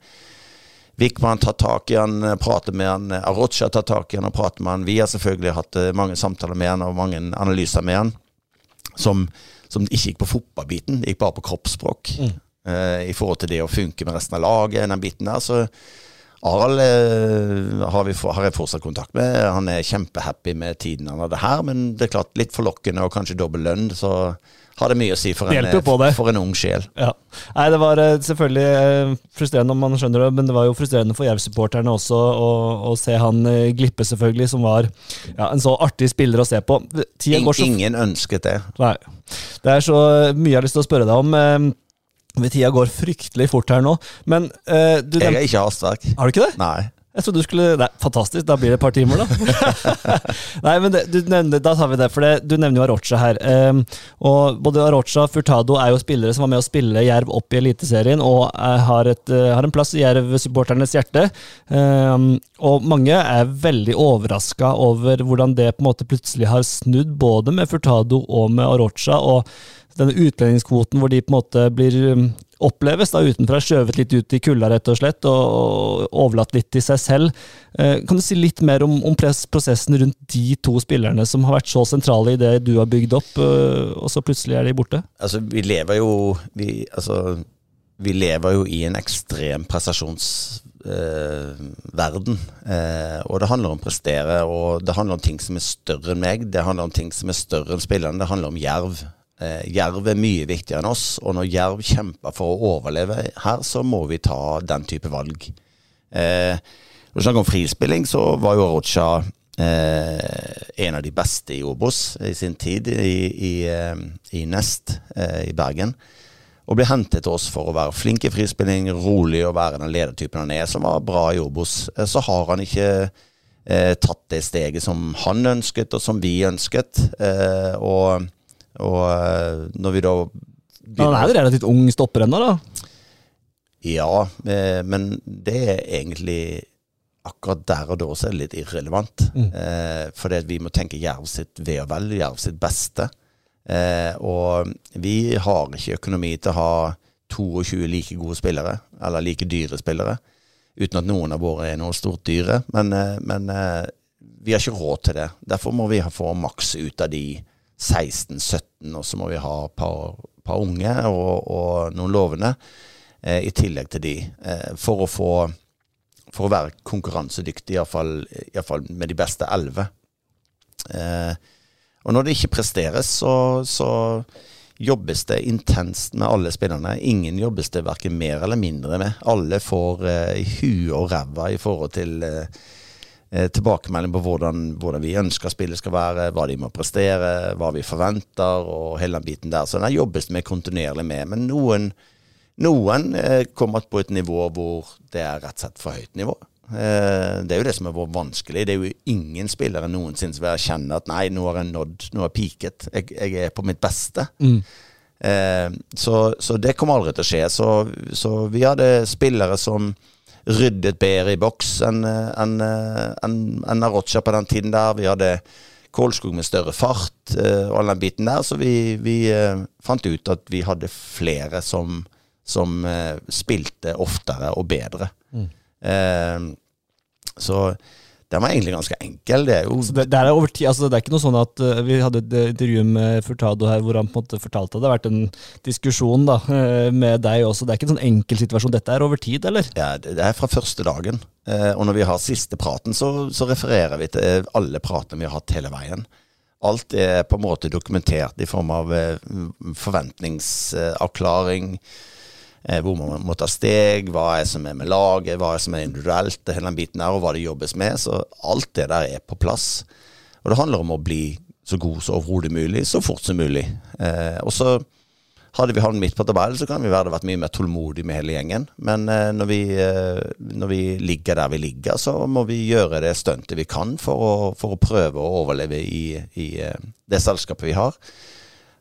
Wickman tar tak i han, prater med han. Arocha tar tak i han og prater med han. Vi har selvfølgelig hatt eh, mange samtaler med han og mange analyser med han. Som, som ikke gikk på fotballbiten, det gikk bare på kroppsspråk. Mm. Uh, I forhold til det å funke med resten av laget, den biten der. Så Harald eh, har, har, jeg fortsatt kontakt med. Han er kjempehappy med tiden han hadde her, men det er klart litt forlokkende og kanskje dobbel lønn, så har det mye å si for en, for en ung sjel. Ja. Nei, Det var eh, selvfølgelig eh, frustrerende om man skjønner det, men det var jo frustrerende for Jerv-supporterne også å, å, se han glippe, selvfølgelig, som var ja, en så artig spiller å se på. In. Ingen ønsket det. Nei. Det er så mye jeg har lyst til å spørre deg om. Tida går fryktelig fort her nå. Men uh, du Jeg er ikke hastverk. Har du ikke det? Nei. Jeg trodde du skulle Nei, Fantastisk, da blir det et par timer, da. [laughs] Nei, men det, du nevner, Da tar vi det, for det, du nevner jo Arocha her. Um, og Både Arocha og Furtado er jo spillere som var med å spille Jerv opp i Eliteserien, og er, har, et, uh, har, en plass i Jerv-supporternes hjerte. Um, og mange er veldig overraska over hvordan det på en måte plutselig har snudd, både med Furtado og med Arocha. og denne utlendingskvoten hvor de på en måte blir um, oppleves da utenfra, skjøvet litt ut i kulda rett og slett, og, overlatt litt til seg selv. Eh, kan du si litt mer om, om, prosessen rundt de to spillerne som har vært så sentrale i det du har bygd opp, eh, og så plutselig er de borte? Altså, vi lever jo vi, altså, vi lever jo i en ekstrem prestasjonsverden. Eh, og det handler om å prestere, og det handler om ting som er større enn meg. Det handler om ting som er større enn spillerne. Det handler om jerv. Eh, jerv er mye viktigere enn oss, og når Jerv kjemper for å overleve her, så må vi ta den type valg. Eh, når vi snakker om frispilling, så var jo Rocha eh, en av de beste i Obos i sin tid i, i, eh, i Nest eh, i Bergen. Og ble hentet til oss for å være flink i frispilling, rolig og være den ledertypen han er, som var bra i Obos. Eh, så har han ikke tatt det steget som han ønsket, og som vi ønsket. og og eh, når vi da Han er jo relativt ung stopper ennå, da? Ja, eh, men det er egentlig akkurat der og da så er det litt irrelevant. Mm. Eh, fordi vi må tenke Jerv sitt ve og vel, Jerv sitt beste. Eh, og vi har ikke økonomi til å ha 22 like gode spillere, eller like dyre spillere. Uten at noen av våre er noe stort dyre. Men, eh, men eh, vi har ikke råd til det. Derfor må vi få maks ut av de 16-17, og så må vi ha et par, par, unge og, og noen lovende eh, i tillegg til de, eh, for å få for å være konkurransedyktig, iallfall med de beste elleve. Eh, og når det ikke presteres, så, så, jobbes det intenst med alle spillerne. Ingen jobbes det verken mer eller mindre med. Alle får eh, huet og ræva i forhold til eh, tilbakemelding på hvordan, hvordan, vi ønsker spillet skal være, hva de må prestere, hva vi forventer, og hele den biten der. Så den jobbes vi kontinuerlig med. Men noen, noen eh, kommer på et nivå hvor det er rett og slett for høyt nivå. Eh, det er jo det som er vanskelig. Det er jo ingen spillere noensinne som vil erkjenne at nei, nå har jeg nådd, nå har jeg peaket. Jeg, jeg, er på mitt beste. Mm. Eh, så, så, det kommer aldri til å skje. Så, så vi hadde spillere som ryddet bedre i boks enn en, en, en Arrocha på den tiden der. Vi hadde Kålskog med større fart uh, og all den biten der, så vi, vi fant ut at vi hadde flere som, som spilte oftere og bedre. Mm. så Den var egentlig ganske enkel. Det er jo det, det, er over tid, altså det er ikke noe sånn at uh, Vi hadde et uh, intervju med Furtado her hvor han på en måte fortalte at det har vært en diskusjon da, uh, med deg også. Det er ikke en sånn enkel situasjon. Dette er over tid, eller? Ja, det det er fra første dagen. Uh, og når vi har siste praten, så, så refererer vi til alle pratene vi har hatt hele veien. Alt er på en måte dokumentert i form av uh, forventningsavklaring. Eh, hvor man må ta steg, hva er som er med laget, hva er som er individuelt, hele den biten der, og hva det jobbes med. Så alt det der er på plass. Og det handler om å bli så god som overhodet mulig, så fort som mulig. Eh, og så hadde vi havnet midt på tabellen, så kan vi være vært mye mer tålmodige med hele gjengen. Men eh, når, vi, eh, når, vi, ligger der vi ligger, så må vi gjøre det stuntet vi kan for å, for å prøve å overleve i, i eh, det selskapet vi har.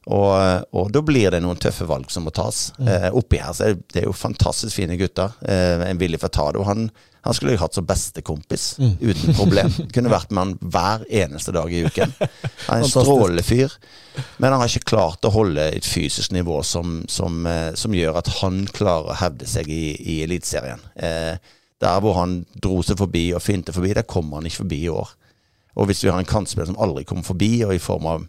Og, og, da blir det noen tøffe valg som må tas. Mm. Eh, oppi her så er det, er jo fantastisk fine gutter. Eh, en det. Og han, han skulle jeg hatt som bestekompis, mm. uten problem. [laughs] Kunne vært med han hver eneste dag i uken. Han er en strålende fyr. Men han har ikke klart å holde et fysisk nivå som, som, eh, som gjør at han klarer å hevde seg i, i Eliteserien. Eh, der hvor han dro seg forbi og finte forbi, der kommer han ikke forbi i år. Og hvis vi har en kantspiller som aldri kommer forbi, og i form av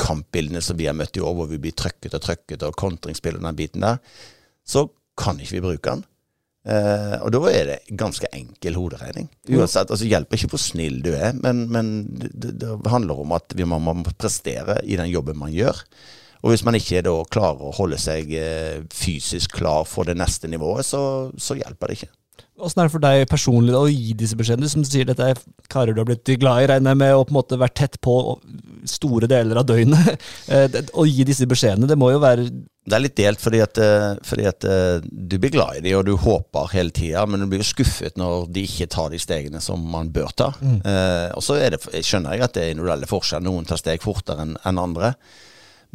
kampbildene som vi har møtt i år, hvor vi blir trøkket og trøkket, og kontringsspill og den biten der, så kan ikke vi bruke den. Eh, og da er det ganske enkel hoderegning. Uansett, altså hjelper ikke hvor snill du er, men, men det, det, handler om at vi må, må, prestere i den jobben man gjør. Og hvis man ikke da klarer å holde seg eh, fysisk klar for det neste nivået, så, så hjelper det ikke. Åssen er det for deg personlig å gi disse beskjedene? Som sier, dette er karer du har blitt glad i, regner jeg med, og på en måte vært tett på store deler av døgnet. [laughs] Eh, å gi disse beskjedene, det må jo være Det er litt delt, fordi at, eh, fordi at eh, du blir glad i dem, og du håper hele tida, men du blir skuffet når de ikke tar de stegene som man bør ta. Mm. Eh, og så skjønner jeg at det er individuelle forskjeller. Noen tar steg fortere enn en andre.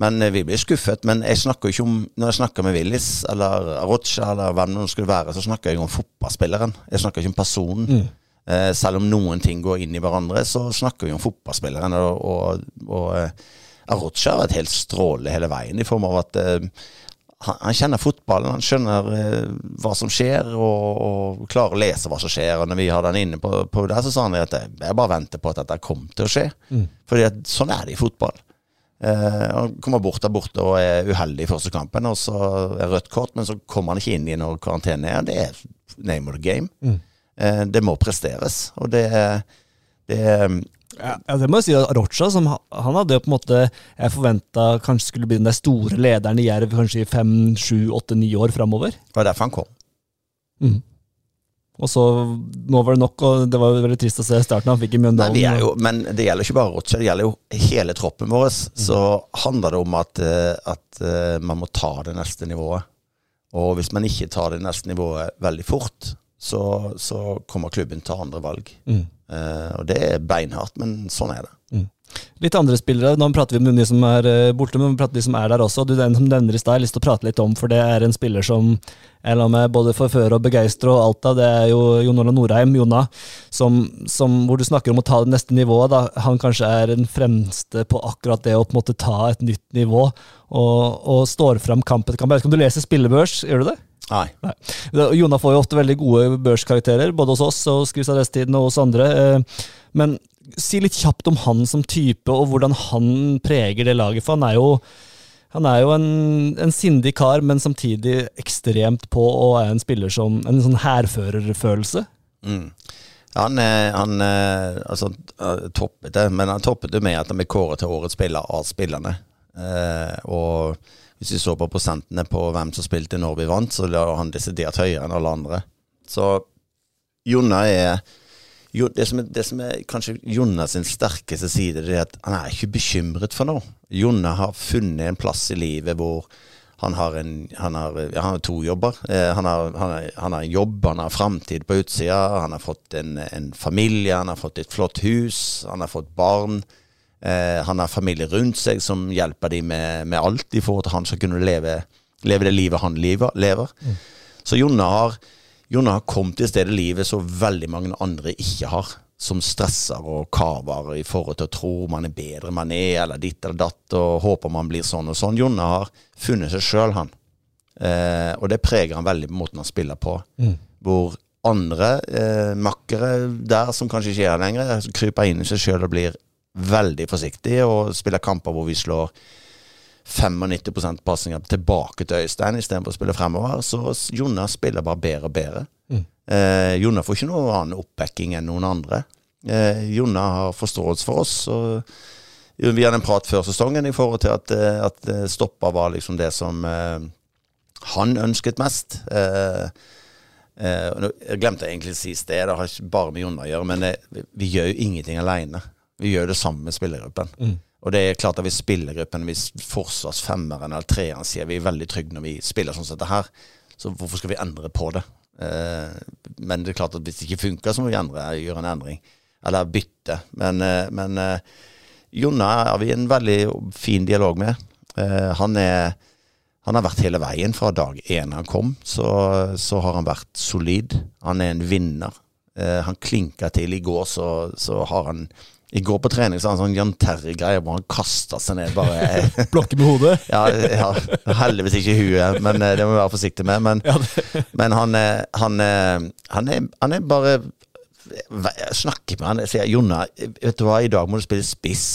Men eh, vi blir skuffet. Men jeg snakker ikke om når jeg snakker med Willis eller Rocha eller hvem det skulle være, så snakker jeg om fotballspilleren. Jeg snakker ikke om personen. Mm. Eh, selv om noen ting går inn i hverandre, så snakker vi om fotballspilleren. Og, og, og eh, Arocha har vært helt strålende hele veien, i form av at eh, han, han, kjenner fotballen, han skjønner eh, hva som skjer, og, og, klarer å lese hva som skjer. Og når vi har den inne på, på der, så sa han at jeg bare venter på at dette kommer til å skje. Mm. Fordi at sånn er det i fotball. Eh, han kommer bort der borte og er uheldig i første kampen, og så er rødt kort, men så kommer han ikke inn i når karantene er. Det er name of the game. Mm. Eh, det må presteres, og det, det ja, det må jeg si. Rocha som, han hadde jo på en måte Jeg forventa kanskje skulle bli den der store lederen i Jerv kanskje i fem, sju, åtte, ni år framover. Det var derfor han kom. Mm. Og så nå var det nok, og det var veldig trist å se starten. Han fikk i Mjøndalen. Nei, jo, men det gjelder ikke bare Rocha, det gjelder jo hele troppen vår. Mm. Så handler det om at, eh, at, eh, man må ta det neste nivået. Og hvis man ikke tar det neste nivået veldig fort, så, så kommer klubben til andre valg. Mm. Uh, og det er beinhardt, men sånn er det. Mm. Litt andre spillere, nå prater vi med de som er eh, borte, men vi prater de som er der også. Du den som nevner i stad, har lyst til å prate litt om, for det er en spiller som jeg lar meg både forføre og begeistre og alt av. Det er jo Jon Ola Norheim, Jonna, som, som, hvor du snakker om å ta det neste nivået. Da. Han kanskje er den fremste på akkurat det å på en måte ta et nytt nivå, og, og står fram kamp etter kamp. Jeg vet ikke om du leser spillebørs, gjør du det? Nei. Nei. Jonna får jo ofte veldig gode børskarakterer, både hos oss og Skrivs Arresttiden og hos andre. Eh, men si litt kjapt om han som type, og hvordan han preger det laget. For han er jo, han er jo en, en sindig kar, men samtidig ekstremt på og er en spiller som En sånn hærførerfølelse. Mm. Han, han altså, toppet det, men han toppet det med at han ble kåret til årets spiller av spillerne. Eh, og hvis vi så på prosentene på hvem som spilte når vi vant, så lå han desidert høyere enn alle andre. Så Jonna er jo, det, som er, det som er kanskje Jonna sin sterkeste side, det er at han er ikke bekymret for noe. Jonna har funnet en plass i livet hvor han har, en, han har, ja, han har to jobber. Eh, han, har, han, har, jobb, han har framtid på utsida. Han har fått en, en, familie, han har fått et flott hus, han har fått barn. Eh, han har familie rundt seg som hjelper dem med, med alt i forhold til han skal kunne leve, leve det livet han lever. Mm. Så Jonna har Jonna har kommet til stedet livet som veldig mange andre ikke har. Som stresser og kaver i forhold til å tro man er bedre enn man er, eller ditt eller datt, og håper man blir sånn og sånn. Jonna har funnet seg sjøl, han. Eh, og det preger han veldig på måten han spiller på. Mm. Hvor andre eh, makkere der som kanskje ikke er her lenger, kryper inn i seg sjøl og blir veldig forsiktig og spiller kamper hvor vi slår 95% pasninger tilbake til Øystein istedenfor å spille fremover. Så Jonna spiller bare bedre og bedre. Mm. Eh, Jonna får ikke noen annen oppbacking enn noen andre. Eh, Jonna har forståelse for oss. og vi hadde en prat før sesongen i forhold til at, eh, at eh, stopper var liksom det som eh, han ønsket mest. Eh, eh, jeg glemte egentlig å si sted, det har ikke bare med Jonna å gjøre, men det, vi gjør jo ingenting alene. Vi gjør det samme med spillergruppen. Mm. Og det er klart at hvis spillergruppen, hvis forsvarsfemmeren eller treeren sier vi er veldig trygge når vi spiller sånn som dette her, så hvorfor skal vi endre på det? Eh, men det er klart at hvis det ikke funker, så må vi endre, gjøre en endring. Eller bytte. Men, eh, men eh, Jonna har vi en veldig fin dialog med. Eh, han, er, han har vært hele veien fra dag én han kom, så, så har han vært solid. Han er en vinner. Eh, han klinka til. I går så, så har han i går på trening så hadde han sånn Jan Terry-greie hvor han kasta seg ned bare [laughs] Blokke med hodet. ja, ja, heldigvis ikke huet, men eh, det må vi være forsiktige med. Men, Ja, [laughs] men han, er- han, er- han, er, han er bare Jeg snakker med han og sier Jonna, vet du hva, i dag må du spille spiss.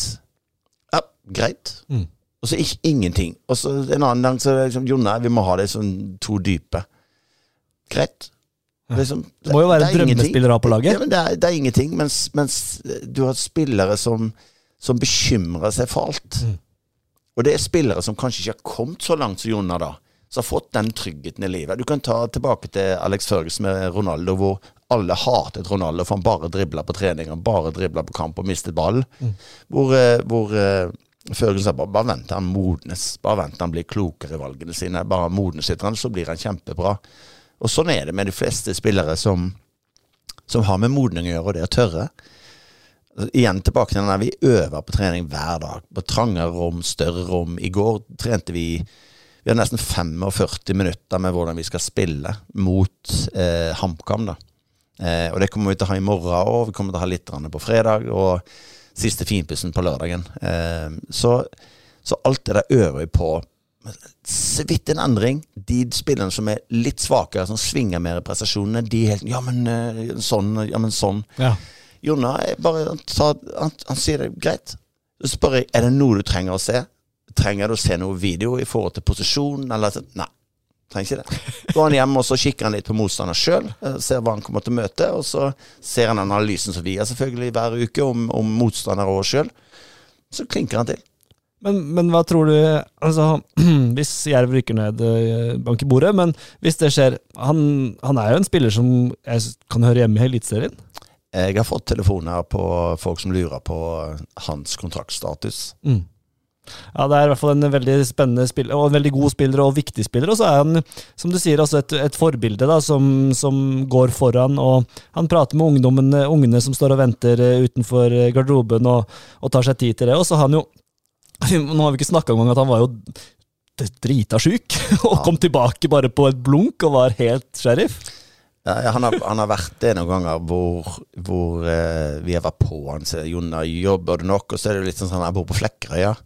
Ja, greit. Mm. Og så ikke ingenting. Og så en annen gang så er det liksom Jonna, vi må ha det sånn to dype. Greit. Liksom, det må jo være er drømmespillere på laget. Ja, men det er, det er ingenting, mens, mens du har spillere som, som bekymrer seg for alt. Mm. Og det er spillere som kanskje ikke har kommet så langt som Jonna, da. Som har fått den tryggheten i livet. Du kan ta tilbake til Alex Førges med Ronaldo, hvor alle hatet Ronaldo for han bare dribla på trening, han bare dribla på kamp og mistet ballen. Hvor, eh, hvor eh, sa bare, bare vent til han modnes. Bare vent til han blir klokere i valgene sine. Bare modnes litt, så blir han kjempebra. Og sånn er det med de fleste spillere som, som har med modning å gjøre, og det å tørre. Igjen tilbake til den der vi øver på trening hver dag. På trangere rom, større rom. I går trente vi Vi har nesten 45 minutter med hvordan vi skal spille mot eh, HamKam. da. Eh, og det kommer vi til å ha i morgen òg. Vi kommer til å ha litt på fredag. Og siste finpussen på lørdagen. Eh, så, så alt det der øver vi på. Så vidt en endring. De spillerne som er litt svakere, som svinger mer i prestasjonene, de er helt Ja, men eh, sånn, ja, men sånn. ja. Jonna bare, tar, han, han sier det greit. Så spør jeg er det noe du trenger å se. Trenger du å se noe video i forhold til posisjon? Eller så- Nei, trenger ikke det. Går han hjem og så kikker han litt på motstander sjøl, ser hva han kommer til å møte, og så ser han analysen som vi har selvfølgelig hver uke om, om motstander og oss sjøl. Så klinker han til. Men, men hva tror du altså, [clears throat] Hvis Jerv rykker ned eh, bank i bordet, men hvis det skjer han, han er jo en spiller som jeg kan høre hjemme i Eliteserien. Jeg har fått telefoner på folk som lurer på hans kontraktstatus. Mm. Ja, det er i hvert fall en veldig spennende spiller, og en veldig god spiller og viktig spiller. Og så er han, som du sier, et, et forbilde da, som, som går foran. og Han prater med ungdommen, ungene som står og venter eh, utenfor eh, garderoben og, og tar seg tid til det. Og så har han jo [laughs] Nå har vi ikke snakka engang at han var jo drita sjuk, [laughs] og kom tilbake bare på et blunk og var helt sheriff. Ja, ja, han, har, han har vært det noen ganger hvor, hvor eh, vi har vært på han. Så Jonna, jobber du nok? Og så er det litt sånn at han bor på Flekkerøya.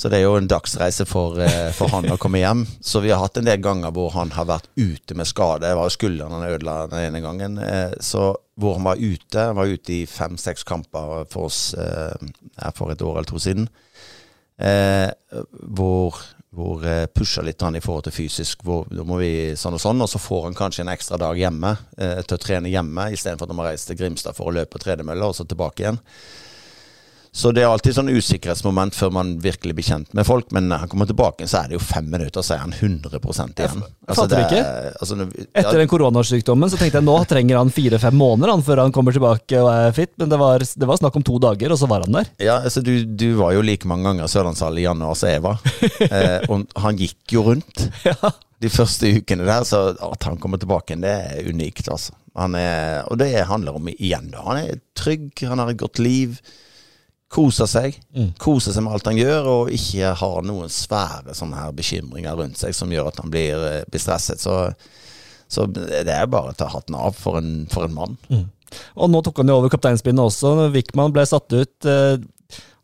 Så det er jo en dagsreise for, eh, for han å komme hjem. Så vi har hatt en del ganger hvor han har vært ute med skade. Det var jo skulderen han ødela den ene gangen. Eh, så hvor han var ute, han var ute i fem-seks kamper for oss eh, for et år eller to siden. Eh, hvor hvor eh, pusher litt i forhold til fysisk. Hvor, da må vi sånn og sånn, og så får han kanskje en ekstra dag hjemme eh, til å trene hjemme, istedenfor at han må reise til Grimstad for å løpe på tredemølle, og så tilbake igjen. Så det er alltid sånn usikkerhetsmoment før man virkelig blir kjent med folk. Men når han kommer tilbake, så er det jo fem minutter, så er han 100 igjen. fatter det ikke. Altså, vi- Etter den koronasykdommen så tenkte jeg nå trenger han fire-fem måneder han, før han kommer tilbake og er fit, men det var, det var snakk om to dager, og så var han der. Ja, altså du, du var jo like mange ganger i Sørlandshallen i januar som jeg var. [laughs] Eh, og han gikk jo rundt de første ukene der, så at han kommer tilbake igjen, det er unikt, altså. Han er, og det handler om igjen, da. Han er trygg, han har et godt liv. Koser seg. Mm. Koser seg med alt han gjør, og ikke har noen svære sånne her bekymringer rundt seg som gjør at han blir, eh, blir stresset. Så, så det er bare å ta hatten av for en, for en mann. Og nå tok han jo over kapteinspinnet også. Wickman ble satt ut. eh,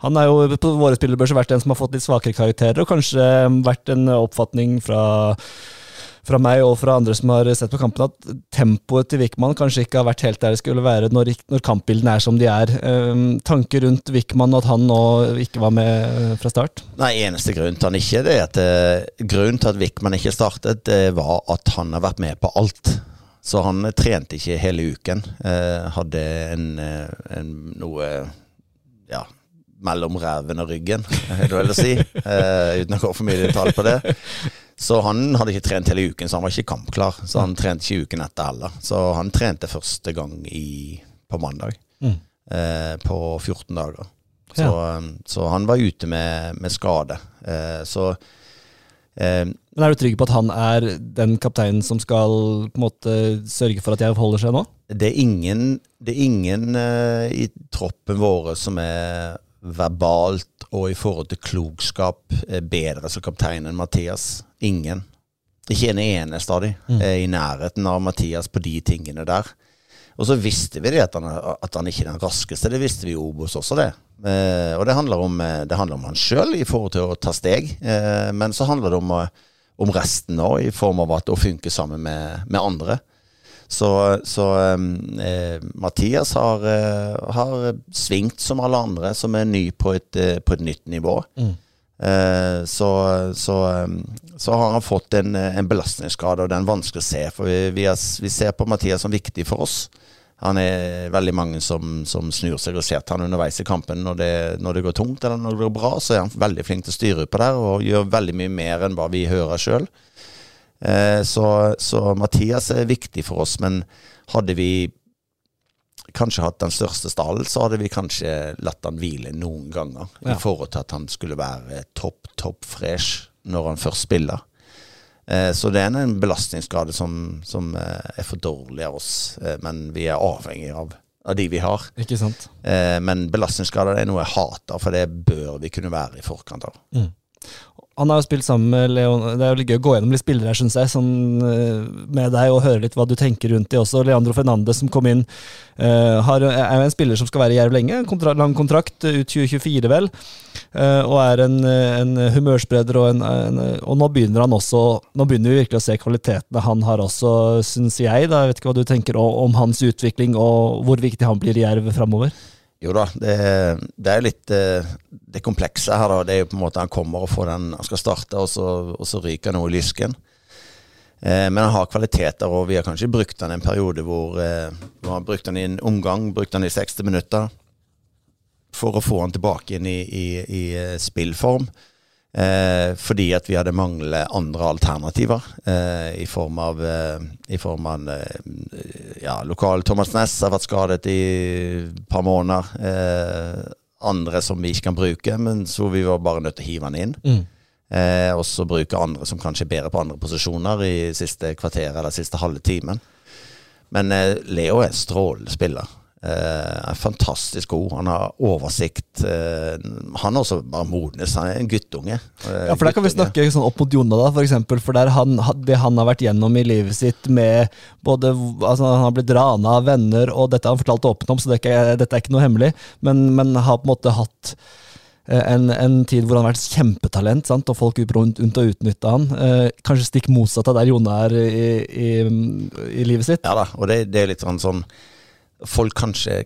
Han er jo på våre spillerbørser vært en som har fått litt svakere karakterer, og kanskje vært en oppfatning fra fra meg og fra andre som har sett på kampen, at tempoet til Wickman kanskje ikke har vært helt der det skulle være når, når kampbildene er som de er. Um, tanker rundt Wickman og at han nå ikke var med eh, fra start? Nei, Eneste grunn til han ikke det er at uh, grunnen til at Wickman ikke startet, det var at han har vært med på alt. Så han trente ikke hele uken. Uh, hadde en, en noe ja, mellom ræven og ryggen, er det vel å si. Uh, uten å gå for mye i detalj på det. Så han hadde ikke trent hele uken, så han var ikke kampklar. Så han trente ikke uken etter heller. Så han trente første gang i, på mandag. Mm. Eh, på 14 dager. Så, ja. Um, så, han var ute med, med skade. Eh, så eh, Men er du trygg på at han er den kapteinen som skal på en måte sørge for at jeg holder seg nå? Det er ingen, det er ingen uh, i troppen våre som er verbalt og i forhold til klokskap bedre som kaptein enn Mathias. Ingen. Ikke en eneste av de mm. er i nærheten av Mathias på de tingene der. Og så visste vi det at han, at han ikke er den raskeste. Det visste vi i Obos også, det. Eh, og det handler om, eh, det handler om han sjøl i forhold til å ta steg. Eh, men så handler det om, eh, om resten òg, i form av at å funke sammen med, med andre. Så, så eh, Mathias har, eh, har, svingt som alle andre som er ny på et, eh, på et nytt nivå. Mm. Eh, så, så, så, har han fått en, en belastningsskade, og det er vanskelig å se. For vi, vi, er, vi, ser på Mathias som viktig for oss. Han er veldig mange som, som snur seg og ser til han underveis i kampen. Når det, når det, går tungt eller når det går bra, så er han veldig flink til å styre på der og gjør veldig mye mer enn hva vi hører sjøl. Eh, så, så, Mathias er viktig for oss, men hadde vi kanskje hatt den største stallen, så hadde vi kanskje latt han hvile noen ganger. Ja. I forhold til at han skulle være topp, topp fresh når han først spiller. Eh, så det er en belastningsskade som, som eh, er for dårlig av oss, men vi er avhengig av, av de vi har. Ikke sant? Men belastningsskader er noe jeg hater, for det bør vi kunne være i forkant av. Mm. Han har jo spilt sammen med Leon Det er jo litt gøy å gå gjennom litt spillere her, syns jeg, sånn, med deg, og høre litt hva du tenker rundt det også. Leandro Fernandez som kom inn, uh, har, er jo en spiller som skal være i Jerv lenge. Kontra, lang kontrakt, ut 2024 vel. Uh, og er en, en humørspreder, og, en, en, og, nå begynner han også Nå begynner vi virkelig å se kvalitetene han har også, syns jeg. Da. Jeg vet ikke hva du tenker om hans utvikling, og hvor viktig han blir i Jerv framover? Jo da, det, det er litt eh, det komplekse her. da, Det er jo på en måte han kommer og får den, han skal starte, og så, og så ryker noe i lysken. Eh, men han har kvaliteter, og vi har kanskje brukt han en periode hvor, eh, hvor han brukt han i en omgang, brukt han i 60 minutter, for å få han tilbake inn i, i, i eh, spillform. Eh, fordi at vi hadde manglet andre alternativer eh, i form av, eh, i form av eh, ja, lokal Thomas Næss har vært skadet i et par måneder. Eh, andre som vi ikke kan bruke, men så vi var bare nødt til å hive han inn. Mm. Eh, og så bruke andre som kanskje er bedre på andre posisjoner i siste kvarter eller siste halve timen. Men Leo er strålende spiller. Er fantastisk god. Han har oversikt. Uh, han er også bare modnes. Han er en guttunge. Uh, ja, for Der kan vi snakke sånn opp mot Jonna, da, for eksempel, for der han, det han har vært gjennom i livet sitt med både altså Han har blitt rana av venner, og dette har han fortalt åpent om, så det er dette er ikke noe hemmelig, men, men har på en måte hatt en, en, tid hvor han har vært kjempetalent, sant? og folk rundt og utnytta han. Eh, kanskje stikk motsatt av der Jonna er i, i, i, livet sitt. Ja da, og det, det er litt sånn sånn folk kanskje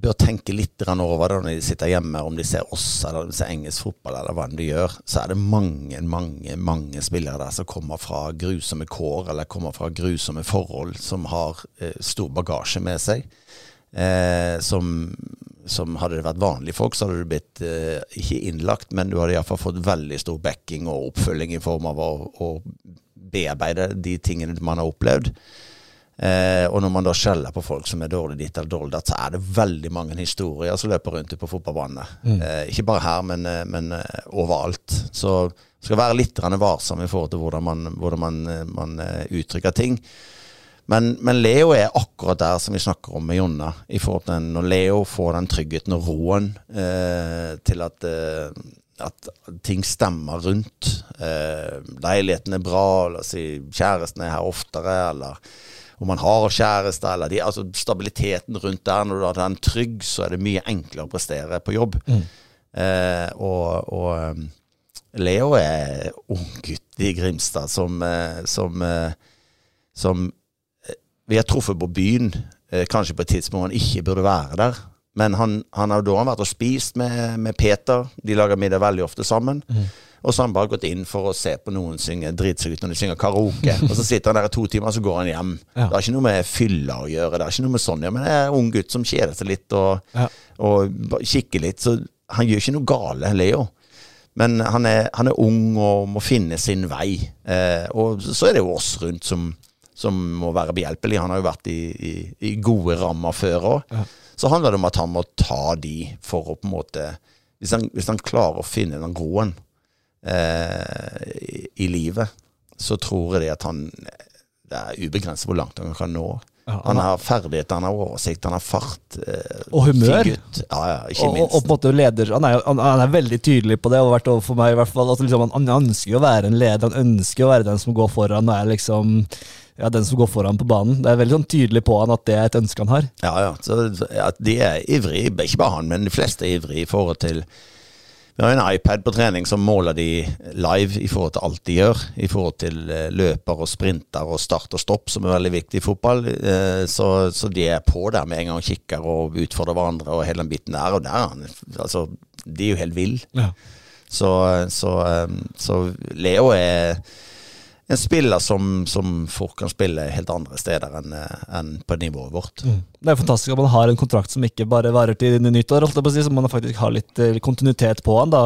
bør tenke litt over det når de sitter hjemme, om de ser oss eller de ser engelsk fotball eller hva enn de gjør, så er det mange, mange mange spillere der som kommer fra grusomme kår eller kommer fra grusomme forhold, som har eh, stor bagasje med seg. Eh, som, som, hadde det vært vanlige folk, så hadde du blitt eh, ikke innlagt, men du hadde iallfall fått veldig stor backing og oppfølging i form av å, å bearbeide de tingene man har opplevd. Eh, og når man da skjeller på folk som er dårlig ditt eller dårlig datt, så er det veldig mange historier som løper rundt på fotballbanene. Mm. Eh, ikke bare her, men, eh, men uh, overalt. Så skal være litt varsom i forhold til hvordan man, hvordan man, eh, man uttrykker ting. Men, men, Leo er akkurat der som vi snakker om med Jonna. I forhold til Når Leo får den tryggheten og roen eh, til at, eh, at, ting stemmer rundt. Eh, leiligheten er bra, oss si kjæresten er her oftere, eller om man har kjæreste, eller de, altså stabiliteten rundt der. Når du har den trygg, så er det mye enklere å prestere på jobb. Mm. Eh, og, og, Leo er unggutt i Grimstad som, eh, som, eh, som eh, vi har truffet på byen, eh, kanskje på et tidspunkt han ikke burde være der. Men han, han har da vært og spist med, med Peter. De lager middag veldig ofte sammen. Og så har han bare gått inn for å se på noen synge drite seg ut når de synger karaoke. og så sitter han der i to timer, og så går han hjem. Ja. Det har ikke noe med fylla å gjøre. Det er ikke noe med sånn, ja, men det er en ung gutt som kjeder seg litt og, Ja. og kikker litt. Så han gjør ikke noe gale, Leo. Men han er, han er ung og må finne sin vei. Eh, og så er det jo oss rundt som, som må være behjelpelige. Han har jo vært i, i, i gode rammer før òg. Ja. Så handler det om at han må ta de for å på en måte Hvis han, hvis han klarer å finne den roen eh, i, i livet, så tror jeg det at han Det er ubegrenset hvor langt han kan nå. Ja, Han har ferdigheter, han har oversikt, han har fart. Eh, Og humør. Ja, ja, ikke minst. og, og på en måte leder Han er, han, han er veldig tydelig på det, og har vært overfor meg i hvert fall. At liksom, han, ønsker å være en leder, han ønsker å være den som går foran, og er liksom ja, den som går foran på banen. Det er veldig sånn tydelig på han at det er et ønske han har. Ja, ja. Så at de er ivrige, ikke bare han, men de fleste er ivrige i forhold til Vi har en iPad på trening som måler de live i forhold til alt de gjør. I forhold til eh, løper og sprinter og start og stopp, som er veldig viktig i fotball. Eh, Så, så de er på der med en gang kikker og utfordrer hverandre og hele den biten der. Og der er Altså, de er jo helt ville. Ja. Så, så, eh, så Leo er en spiller som, som folk kan spille helt andre steder enn enn på nivået vårt. Det er fantastisk at man har en kontrakt som ikke bare varer til nyttår, holdt jeg på å si, så man faktisk har litt eh, kontinuitet på han da,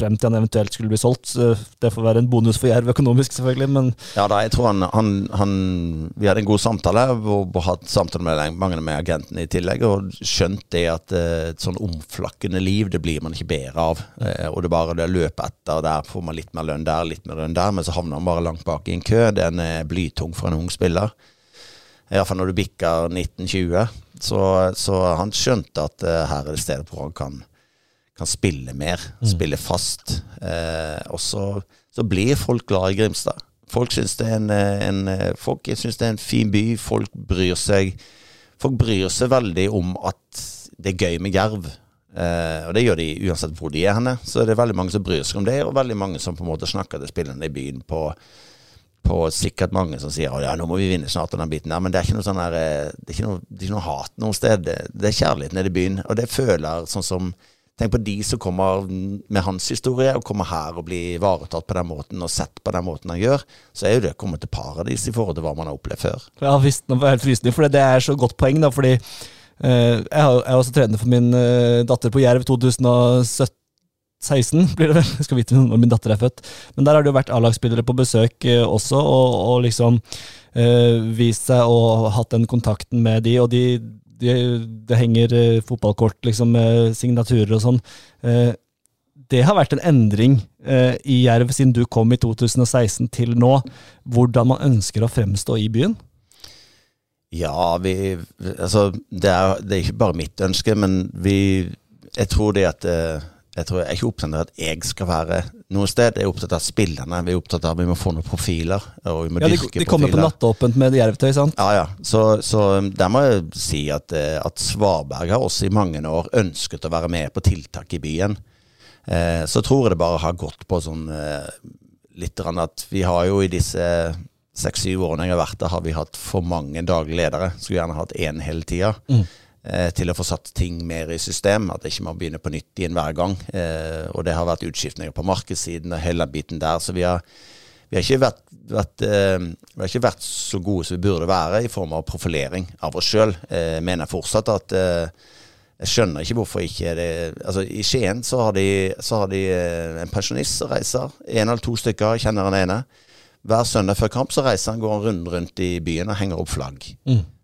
frem til han eventuelt skulle bli solgt. Det får være en bonus for Jerv økonomisk, selvfølgelig, men Ja da, jeg tror han, han, han Vi hadde en god samtale, og hatt samtale med mange med agentene i tillegg, og skjønt det at eh, et sånn omflakkende liv, det blir man ikke bedre av. Eh, og det er bare det å løpe etter, og der får man litt mer lønn der, litt mer lønn der, men så havner man bare langt bak i en kø. Den er blytung for en ung spiller. Iallfall når du bikker 1920. Så, så han skjønte at uh, her er det stedet hvor han kan, kan spille mer, spille fast. Uh, og så, så blir folk glad i Grimstad. Folk syns det, er en, eh, en, folk syns det er en fin by. Folk bryr seg Folk bryr seg veldig om at det er gøy med Jerv. Uh, og det gjør de uansett hvor de er henne. Så det er veldig mange som bryr seg om det, og veldig mange som på en måte snakker til spillerne i byen på på sikkert mange som sier at ja, nå må vi vinne snart, og den biten der. Men det er ikke noe sånn her, eh, det er ikke noe, er ikke noe hat noe sted. Det, er kjærlighet nede i byen. Og det føler sånn som Tenk på de som kommer med hans historie, og kommer her og blir ivaretatt på den måten, og sett på den måten han gjør. Så er jo det kommet til paradis i forhold til hva man har opplevd før. Ja visst, nå var jeg helt frysende, for det er så godt poeng, da, fordi eh, jeg er også trener for min eh, datter på Jerv 2017. 16 [laughs] blir det vel, jeg skal vite når min datter er født. Men der har det jo vært A-lagsspillere på besøk eh, også, og, og liksom øh, vist seg og hatt den kontakten med de, og de, de, det henger eh, fotballkort liksom signaturer og sånn. Det har vært en endring i Jerv siden du kom i 2016 til nå, hvordan man ønsker å fremstå i byen. Ja, vi Altså, det er, det er ikke bare mitt ønske, men vi Jeg tror det at jeg, tror jeg er ikke opptatt av at jeg skal være noe sted. Jeg er opptatt av spillerne. Vi er opptatt av at vi må få noen profiler. Og vi må Ja, de, dyrke de kommer på profiler. nattåpent med jervtøy, sant? Ja, ja. Så, så der må jeg si at, eh, at Svarberg har også i mange år ønsket å være med på tiltak i byen. Eh, så tror jeg det bare har gått på sånn eh, litt at vi har jo i disse seks-syv årene jeg har vært der, har vi hatt for mange daglige ledere. Skulle gjerne hatt én hele tida. Eh, til å få satt ting mer i system. At ikke man begynner på nytt igjen hver gang. Eh, og det har vært utskiftninger på markedssiden og hele biten der. Så vi har, vi har, ikke, vært, vært, eh, vi har ikke vært så gode som vi burde være i form av profilering av oss sjøl. Eh, mener fortsatt at eh, jeg skjønner ikke hvorfor ikke det Altså I Skien så har de, så har de eh, en pensjonist som reiser. En eller to stykker, jeg kjenner den ene. Hver søndag før kamp så reiser han, går han rundt rundt i byen og henger opp flagg.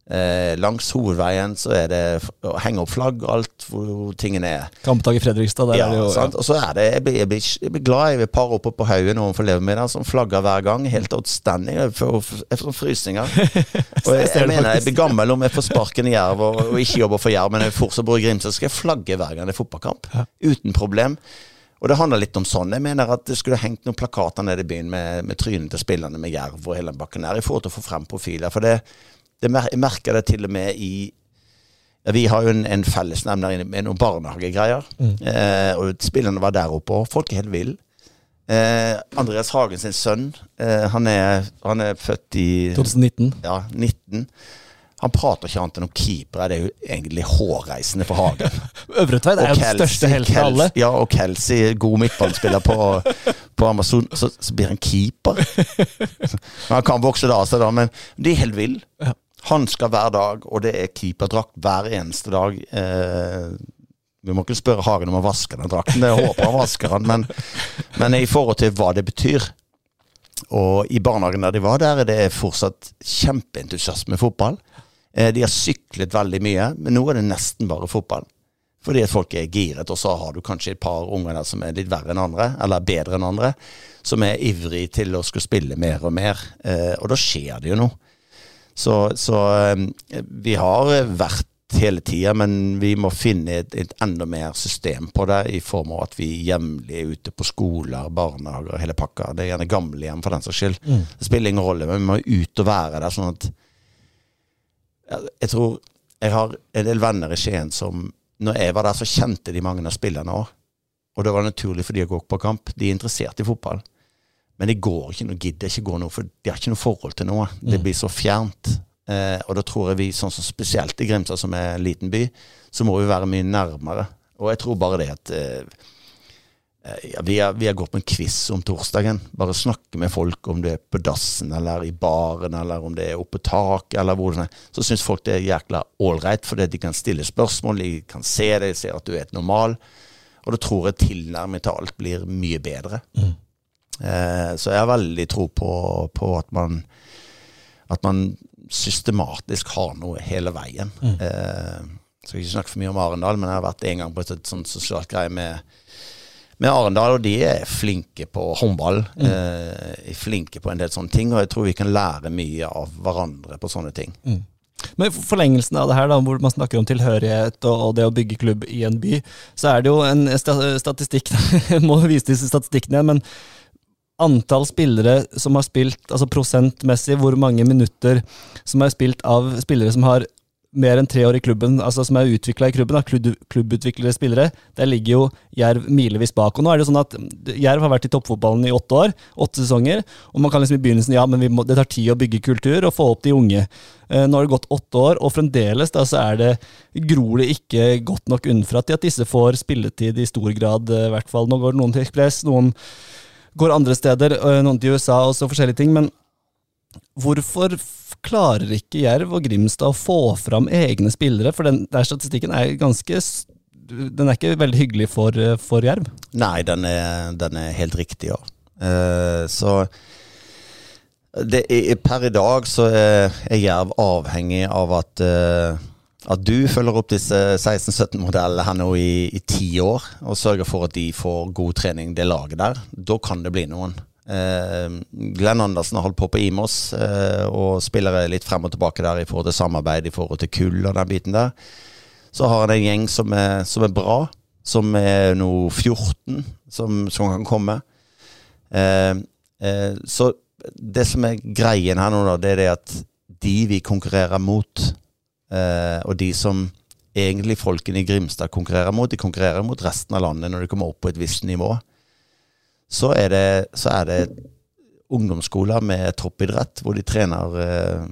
Eh, langs hovedveien så er det å henge opp flagg og alt hvor tingene er. Kampdag i Fredrikstad, der Ja, er det jo ja. Og så er det Jeg blir, jeg blir, jeg blir glad Jeg vil par oppe på haugen overfor levermiddagen som flagger hver gang. Helt outstanding. Jeg får, jeg får frysninger. [laughs] Og jeg, jeg mener, jeg blir gammel om jeg får sparken i Jerv og, og ikke jobber for Jerv, men jeg fortsatt bor i Grimstad, skal jeg flagge hver gang det er fotballkamp. Uten problem. Og det handler litt om sånn. Jeg mener at det skulle hengt noen plakater nede i byen med, med trynene til spillerne med Jerv og hele den bakken der, i forhold til å få frem profiler. For det mer, jeg merker det til og med i ja, Vi har jo en, en fellesnevner med noen barnehagegreier. Eh, og spillerne var der oppe, og folk er helt ville. Eh, Andreas Hagen sin sønn, eh, han, er, han er født i 2019. ja, 19. Han prater ikke annet enn om keepere. Det er jo egentlig hårreisende for Hagen. [laughs] Øvretveit er jo den største helten av alle. Ja, og Kelsey, god midtballspiller på, [laughs] på Amazon, så, så blir han keeper. [laughs] Han kan vokse det av seg, da, men de er helt ville. Ja. Han skal hver dag, og det er keeperdrakt hver eneste dag. Eh, vi må ikke spørre Hagen om å vaske den drakten, det håper han vasker den, men, men i forhold til hva det betyr og i barnehagen der de var, der er det fortsatt kjempeentusiasme med fotball. Eh, De har syklet veldig mye, men nå er det nesten bare fotball. Fordi at folk er giret, og så har du kanskje et par unger der som er litt verre enn andre, eller bedre enn andre, som er ivrig til å skulle spille mer og mer. Eh, Og da skjer det jo noe. Så, så eh, vi har vært hele tida, men vi må finne et, et enda mer system på det, i form av at vi jevnlig er ute på skoler, barnehager, hele pakka. Det er gjerne gamlehjem for den saks skyld. Det spiller ingen rolle, men vi må ut og være der, sånn at Jeg tror jeg har en del venner i Skien som Når jeg var der, så kjente de mange av spillerne òg. Og det var naturlig for de å gå på kamp. De er interessert i fotball. Men det går ikke noe, gidder ikke gå noe, for de har ikke noe forhold til noe. Det blir så fjernt. Eh, og da tror jeg vi, sånn som spesielt i Grimstad, som er en liten by, så må vi være mye nærmere. Og jeg tror bare det at eh, eh, ja, vi, har, vi har gått på en quiz om torsdagen. Bare snakke med folk om det er på dassen, eller i baren, eller om det er oppe på taket, eller hvor det er. Så syns folk det er jækla ålreit, fordi de kan stille spørsmål, de kan se det, de ser at du er et normal. Og da tror jeg tilnærmet til alt blir mye bedre. Eh, så jeg har veldig tro på, på at man at man systematisk har noe hele veien. jeg skal ikke snakke for mye om Arendal, men jeg har vært en gang på et sånt- sånt sosialt greie med, med Arendal, og de er flinke på håndball. Eh, er flinke på en del sånne ting, og jeg tror vi kan lære mye av hverandre på sånne ting. Men i forlengelsen av det her, da, hvor man snakker om tilhørighet og, og det å bygge klubb i en by, så er det jo en statistikk [laughs] Jeg må vise disse statistikkene, men antall spillere som har spilt, altså prosentmessig, hvor mange minutter som er spilt av spillere som har mer enn tre år i klubben, altså som er utvikla i klubben, klubb, klubbutviklede spillere, der ligger jo Jerv milevis bak. Og nå er det jo sånn at Jerv har vært i toppfotballen i åtte år, åtte sesonger, og man kan liksom i begynnelsen ja, men må, det tar tid å bygge kultur og få opp de unge. Eh, Nå har det gått åtte år, og fremdeles da, så er det gror det ikke godt nok unnfra til at disse får spilletid i stor grad, eh, i hvert fall. Nå går det noen til Ekspress, noen går andre steder, noen til USA og så forskjellige ting, men hvorfor klarer ikke Jerv og Grimstad å få fram egne spillere? For den der statistikken er ganske Den er ikke veldig hyggelig for, for Jerv. Nei, den er, den er helt riktig, ja. Uh, så det er, per i dag så er, er Jerv avhengig av at, eh, at du følger opp disse 16-17-modellene her nå i, ti år, og sørger for at de får god trening, det laget der. Da kan det bli noen. Eh, Glenn Andersen har holdt på på Imos, eh, og spiller litt frem og tilbake der i forhold til samarbeid, i forhold til kull og den biten der. Så har han en gjeng som er, som er bra, som er nå 14, som, som kan komme. Eh, eh, så det som er greien her nå, da, det er det at de vi konkurrerer mot, eh, og de som egentlig folkene i Grimstad konkurrerer mot, de konkurrerer mot resten av landet når de kommer opp på et visst nivå. Så er det, så er det ungdomsskoler med toppidrett, hvor de trener eh,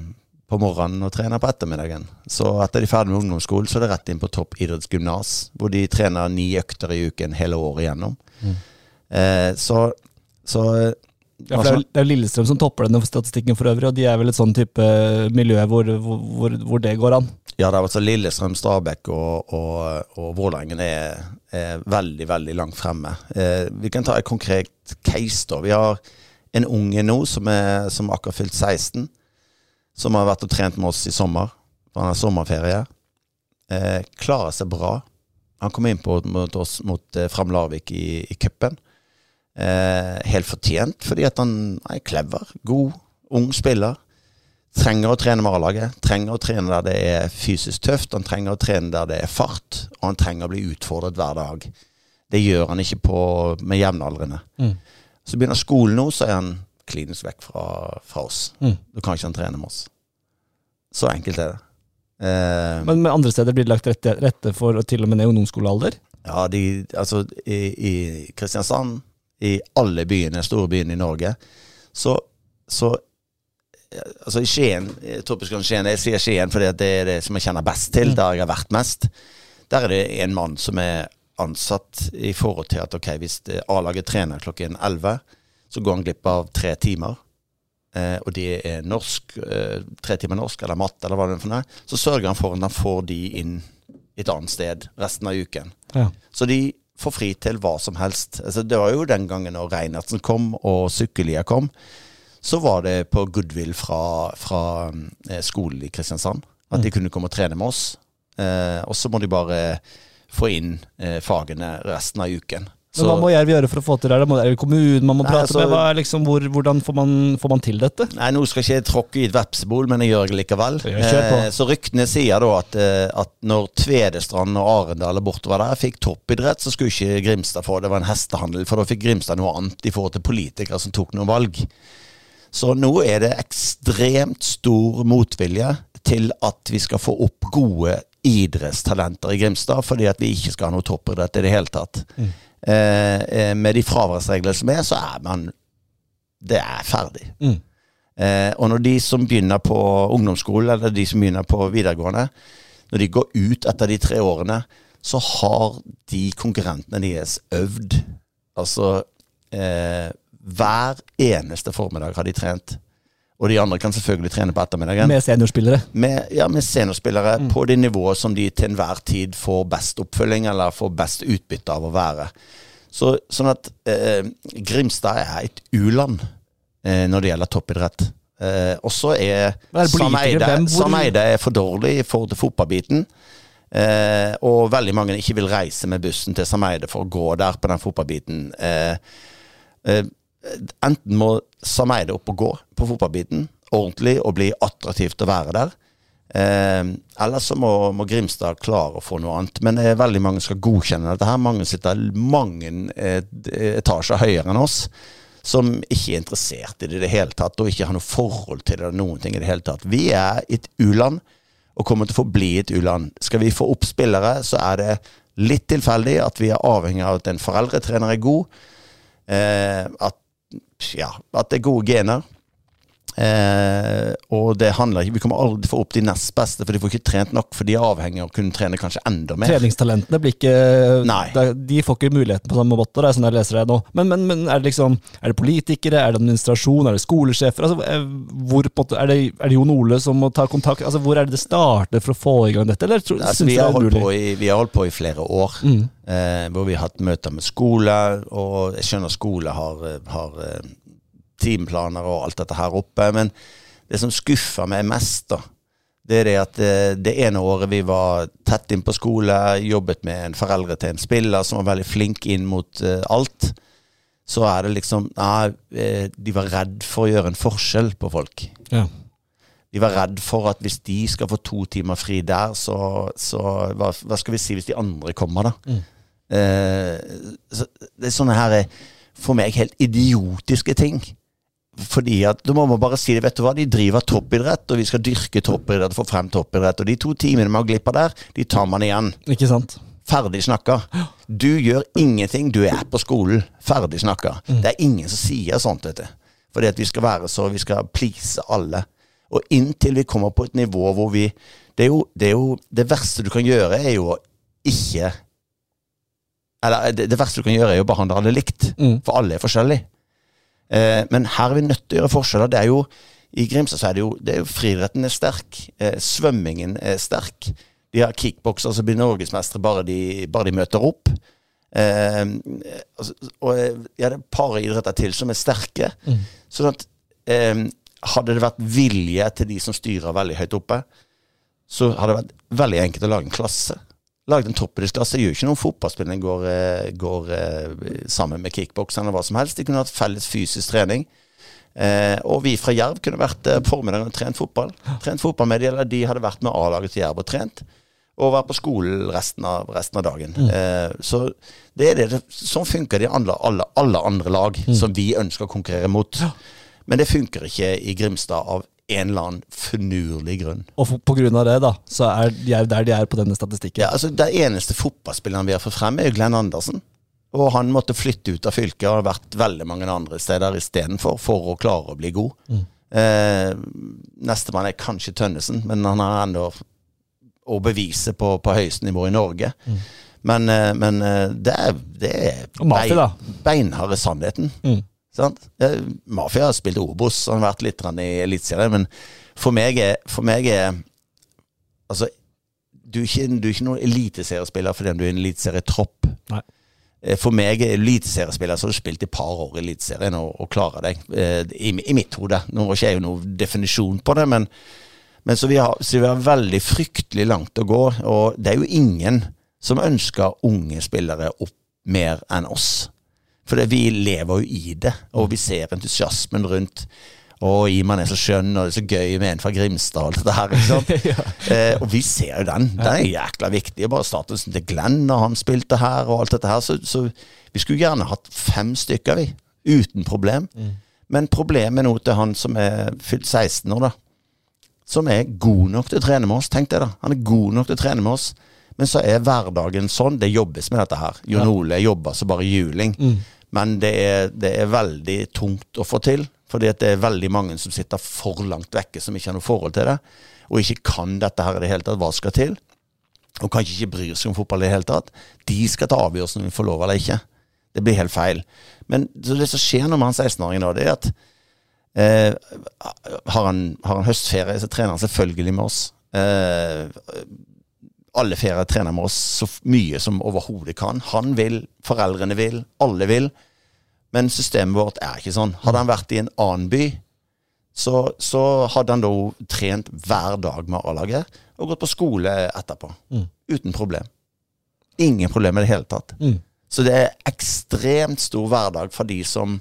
på morgenen og trener på ettermiddagen. Så etter de er ferdig med ungdomsskolen, så er det rett inn på toppidrettsgymnas, hvor de trener ni økter i uken hele året igjennom. Eh, så, så Ja, det, er, jo- det er jo Lillestrøm som topper denne statistikken for øvrig, og de er vel et sånn type miljø hvor, hvor, hvor, hvor det går an. Ja, det er altså Lillestrøm, Stabæk og, og, og Vålerengen er, er veldig, veldig langt fremme. Eh, vi kan ta et konkret case. da. Vi har en unge nå som er som akkurat fylt 16, som har vært og trent med oss i sommer. Han har sommerferie. Eh, klarer seg bra. Han kom inn på, mot oss mot eh, Fram Larvik i, i cupen. Eh, helt fortjent, fordi at han er clever, god, ung spiller. Trenger å trene med A-laget. Trenger å trene der det er fysisk tøft. Han trenger å trene der det er fart, og han trenger å bli utfordret hver dag. Det gjør han ikke på, med jevnaldrende. Mm. Så begynner skolen nå, så er han klinisk vekk fra, fra oss. Mm. Da kan ikke han trene med oss. Så enkelt er det. Eh, Men med andre steder blir det lagt rette, rette for til og med ned ungdomsskolealder. ja, de, altså i, i Kristiansand, i alle byene, store byene i Norge. Så, så Altså i Skien, Toppidrettsskolen Skien, jeg sier Skien fordi det er det som jeg kjenner best til, der jeg har vært mest. Der er det en mann som er ansatt i forhold til at ok, hvis A-laget trener klokken 11, så går han glipp av tre timer. Eh, og de er norsk, eh, tre timer norsk eller matte eller hva det er for noe. Så sørger han for at han får de inn et annet sted resten av uken. Ja. Så de får fri til hva som helst. Altså, det var jo den gangen når Reinertsen kom og Sykkelia kom, så var det på goodwill fra, fra eh, skolen i Kristiansand. At de kunne komme og trene med oss. Eh, og så må de bare få inn eh, fagene resten av uken. Men hva må Jerv gjøre for å få til det? Er det- Er det kommunen man må prate altså- med? Hva liksom, hvor, hvordan får man, får man til dette? Nei, nå skal ikke jeg tråkke i et vepsebol, men jeg gjør det likevel. Eh, så ryktene sier da at, eh, at når Tvedestrand og Arendal og bortover der fikk toppidrett, så skulle ikke Grimstad få det. var en hestehandel, for da fikk Grimstad noe annet i forhold til politikere som tok noen valg. Så nå er det ekstremt stor motvilje til at vi skal få opp gode idrettstalenter i Grimstad, fordi at vi ikke skal ha noe toppidrett i det hele tatt. Eh, med de fraværsreglene som er, så er man Det er ferdig. Mm. Eh, og når de som begynner på ungdomsskolen, eller de som begynner på videregående, når de går ut etter de tre årene, så har de konkurrentene deres øvd. Altså eh, hver eneste formiddag har de trent. Og de andre kan selvfølgelig trene på ettermiddagen. Med seniorspillere? Med, ja, med seniorspillere på det nivået som de til enhver tid får best oppfølging eller får best utbytte av å være. Så, sånn at eh, Grimstad er et u-land eh, når det gjelder toppidrett. Eh, og så er er? Sameide, Sameide er for dårlig i forhold til fotballbiten. Eh, og veldig mange ikke vil reise med bussen til Sameide for å gå der på den fotballbiten. Eh, eh, enten må Sameide opp og gå på fotballbiten ordentlig og bli attraktivt å være der. Eh, eller så må, må Grimstad klare å få noe annet. Men eh, veldig mange skal godkjenne dette her. Mange sitter mange eh, etasjer høyere enn oss. Som ikke er interessert i det i det hele tatt, og ikke har noe forhold til det. eller noen ting i det hele tatt. Vi er et u-land, og kommer til å forbli et u-land. Skal vi få opp spillere, så er det litt tilfeldig at vi er avhengig av at en foreldretrener er god. Eh, at, ja, at det er gode gener. Eh, og det handler ikke Vi kommer aldri å få opp de nest beste, for de får ikke trent nok. For de er avhengig av å kunne trene kanskje enda mer. Treningstalentene blir ikke Nei. De får ikke muligheten på samme måte, det er sånn jeg leser det nå. Men, men, men er det liksom Er det politikere, er det administrasjon, er det skolesjefer? Altså, eh, hvor, på er, det, er det Jon Ole som må ta kontakt? Altså, Hvor er det det starter for å få i gang dette, eller tror, Altså, vi, har det i, vi har holdt på i flere år. Mm. Eh, hvor vi har hatt møter med skole, og jeg skjønner skole har, eh, har timeplaner og alt dette her oppe. Men det som skuffer meg mest, da, det er det at eh, det ene året vi var tett inn på skole, jobbet med en foreldre til en spiller som var veldig flink inn mot eh, alt, så er det liksom Nei, eh, de var redd for å gjøre en forskjell på folk. Ja. De var redd for at hvis de skal få to timer fri der, så, så hva, hva skal vi si hvis de andre kommer, da? Eh, så det er sånne her for meg helt idiotiske ting. Fordi at Da må man bare si det, vet du hva, de driver toppidrett, og vi skal dyrke toppidrett og få frem toppidrett. Og de to timene man har glipp av der, de tar man igjen. Ikke sant? Ferdig snakka. Du gjør ingenting, du er på skolen. Ferdig snakka. Det er ingen som sier sånt, vet du. Fordi at vi skal være så Vi skal please alle. Og inntil vi kommer på et nivå hvor vi Det er jo det, er jo, det verste du kan gjøre, er jo å ikke Eller det, det verste du kan gjøre, er jo å behandle alle likt. Mm. For alle er forskjellige. Eh, men her er vi nødt til å gjøre forskjeller. Det er jo I Grimstad så er det jo, det er jo friidretten er sterk. Eh, svømmingen er sterk. De har kickboksere som blir norgesmestere bare, bare de møter opp. Eh, og eh, ja, det er et par idretter til som er sterke. Sånn at eh, hadde det vært vilje til de som styrer veldig høyt oppe, så hadde det vært veldig enkelt å lage en klasse. Laget en toppidrettsklasse. Det gjør ikke noen fotballspillere går, eh, går eh, sammen med kickbokserne eller hva som helst. De kunne hatt felles fysisk trening. Eh, og vi fra Jerv kunne vært eh, formiddagen og trent fotball. Trent fotball med de, eller de hadde vært med A-laget til Jerv og trent. Og vært på skolen resten av, resten av dagen. Eh, så det er det, sånn funker det i alle, alle, alle andre lag som vi ønsker å konkurrere mot. Men det funker ikke i Grimstad av en eller annen finurlig grunn. Og for, på grunn av det, da, så er Jerv der de er på denne statistikken. Ja, altså Den eneste fotballspilleren vi har fått frem, er jo Glenn Andersen. Og han måtte flytte ut av fylket og har vært veldig mange andre steder istedenfor, for å klare å bli god. Mm. Eh, Nestemann er kanskje Tønnesen, men han har ennå å bevise på, på høyeste nivå i Norge. Mm. Men, eh, men, eh, det er, det er bein, beinharde sannheten. Mm. Eh, Mafia har spilt Obos, og har vært litt i Eliteserien, men for meg er, for meg er Altså, du er ikke, du er ikke noen eliteseriespiller fordi du er en eliteserietropp. Eh, for meg er eliteseriespiller så har du spilt i et par år i Eliteserien og, og klarer deg. Eh, I, I, mitt hode. Nå var ikke jeg noen definisjon på det, men, men så, vi har, så, vi har, veldig fryktelig langt å gå. Og det er jo ingen som ønsker unge spillere opp mer enn oss. For vi lever jo i det, og vi ser entusiasmen rundt. Og Iman er så skjønn, og det er så gøy med en fra Grimstad og alt dette her. Liksom. [laughs] ja. eh, og vi ser jo den. Den er jækla viktig. Bare statusen til Glenn når han spilte her og alt dette her. Så, så vi skulle gjerne hatt fem stykker, vi. Uten problem. Mm. Men problemet nå til han som er fylt 16 år, da. Som er god nok til å trene med oss. Tenk det, da. Han er god nok til å trene med oss. Men så er hverdagen sånn. Det jobbes med dette her. Jon Ole jobber så bare juling. Mm. Men det er, det er, veldig tungt å få til. Fordi det er veldig mange som sitter for langt vekke, som ikke har noe forhold til det. Og ikke kan dette her i det hele tatt. Hva skal til? Og kanskje ikke bryr seg om fotball i det hele tatt. De skal ta avgjørelsen om vi får lov eller ikke. Det blir helt feil. Men det som skjer når man er 16-åring nå, det er at eh, har, han, har, han, høstferie, så trener han selvfølgelig med oss. Eh, alle ferier trener med oss så mye som overhodet kan. Han vil, foreldrene vil, alle vil. Men systemet vårt er ikke sånn. Hadde han vært i en annen by, så, så hadde han da trent hver dag med A-laget og gått på skole etterpå. Mm. Uten problem. Ingen problem i det hele tatt. Mm. Så det er ekstremt stor hverdag for de som,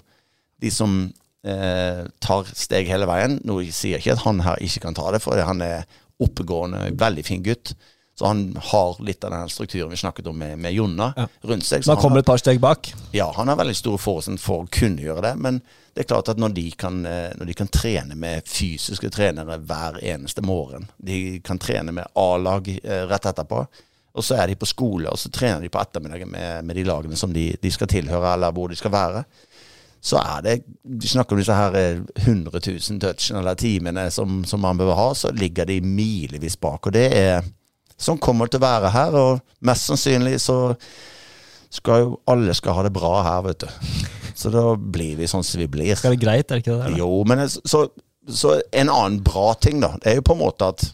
de som eh, tar steg hele veien. Nå sier jeg ikke at han her ikke kan ta det, for han er oppegående, veldig fin gutt. Så han har litt av den strukturen vi snakket om med, med Jonna ja. rundt seg. Så han kommer et par steg bak? Ja, han har veldig stor forutsetninger for å kunne gjøre det. Men det er klart at når de, kan, eh, når de kan trene med fysiske trenere hver eneste morgen, de kan trene med A-lag eh, rett etterpå, og så er de på skole, og så trener de på ettermiddagen med, med de lagene som de, de, skal tilhøre, eller hvor de skal være så er det Vi snakker om disse her 100 000 touchene eller timene som, som man bør ha, så ligger de milevis bak. Og det er som kommer til å være her. Og mest sannsynlig så skal jo alle skal ha det bra her, vet du. Så da blir vi sånn som vi blir. Skal det greit, er det ikke det? Eller? jo, men så, så, en annen bra ting, da, det er jo på en måte at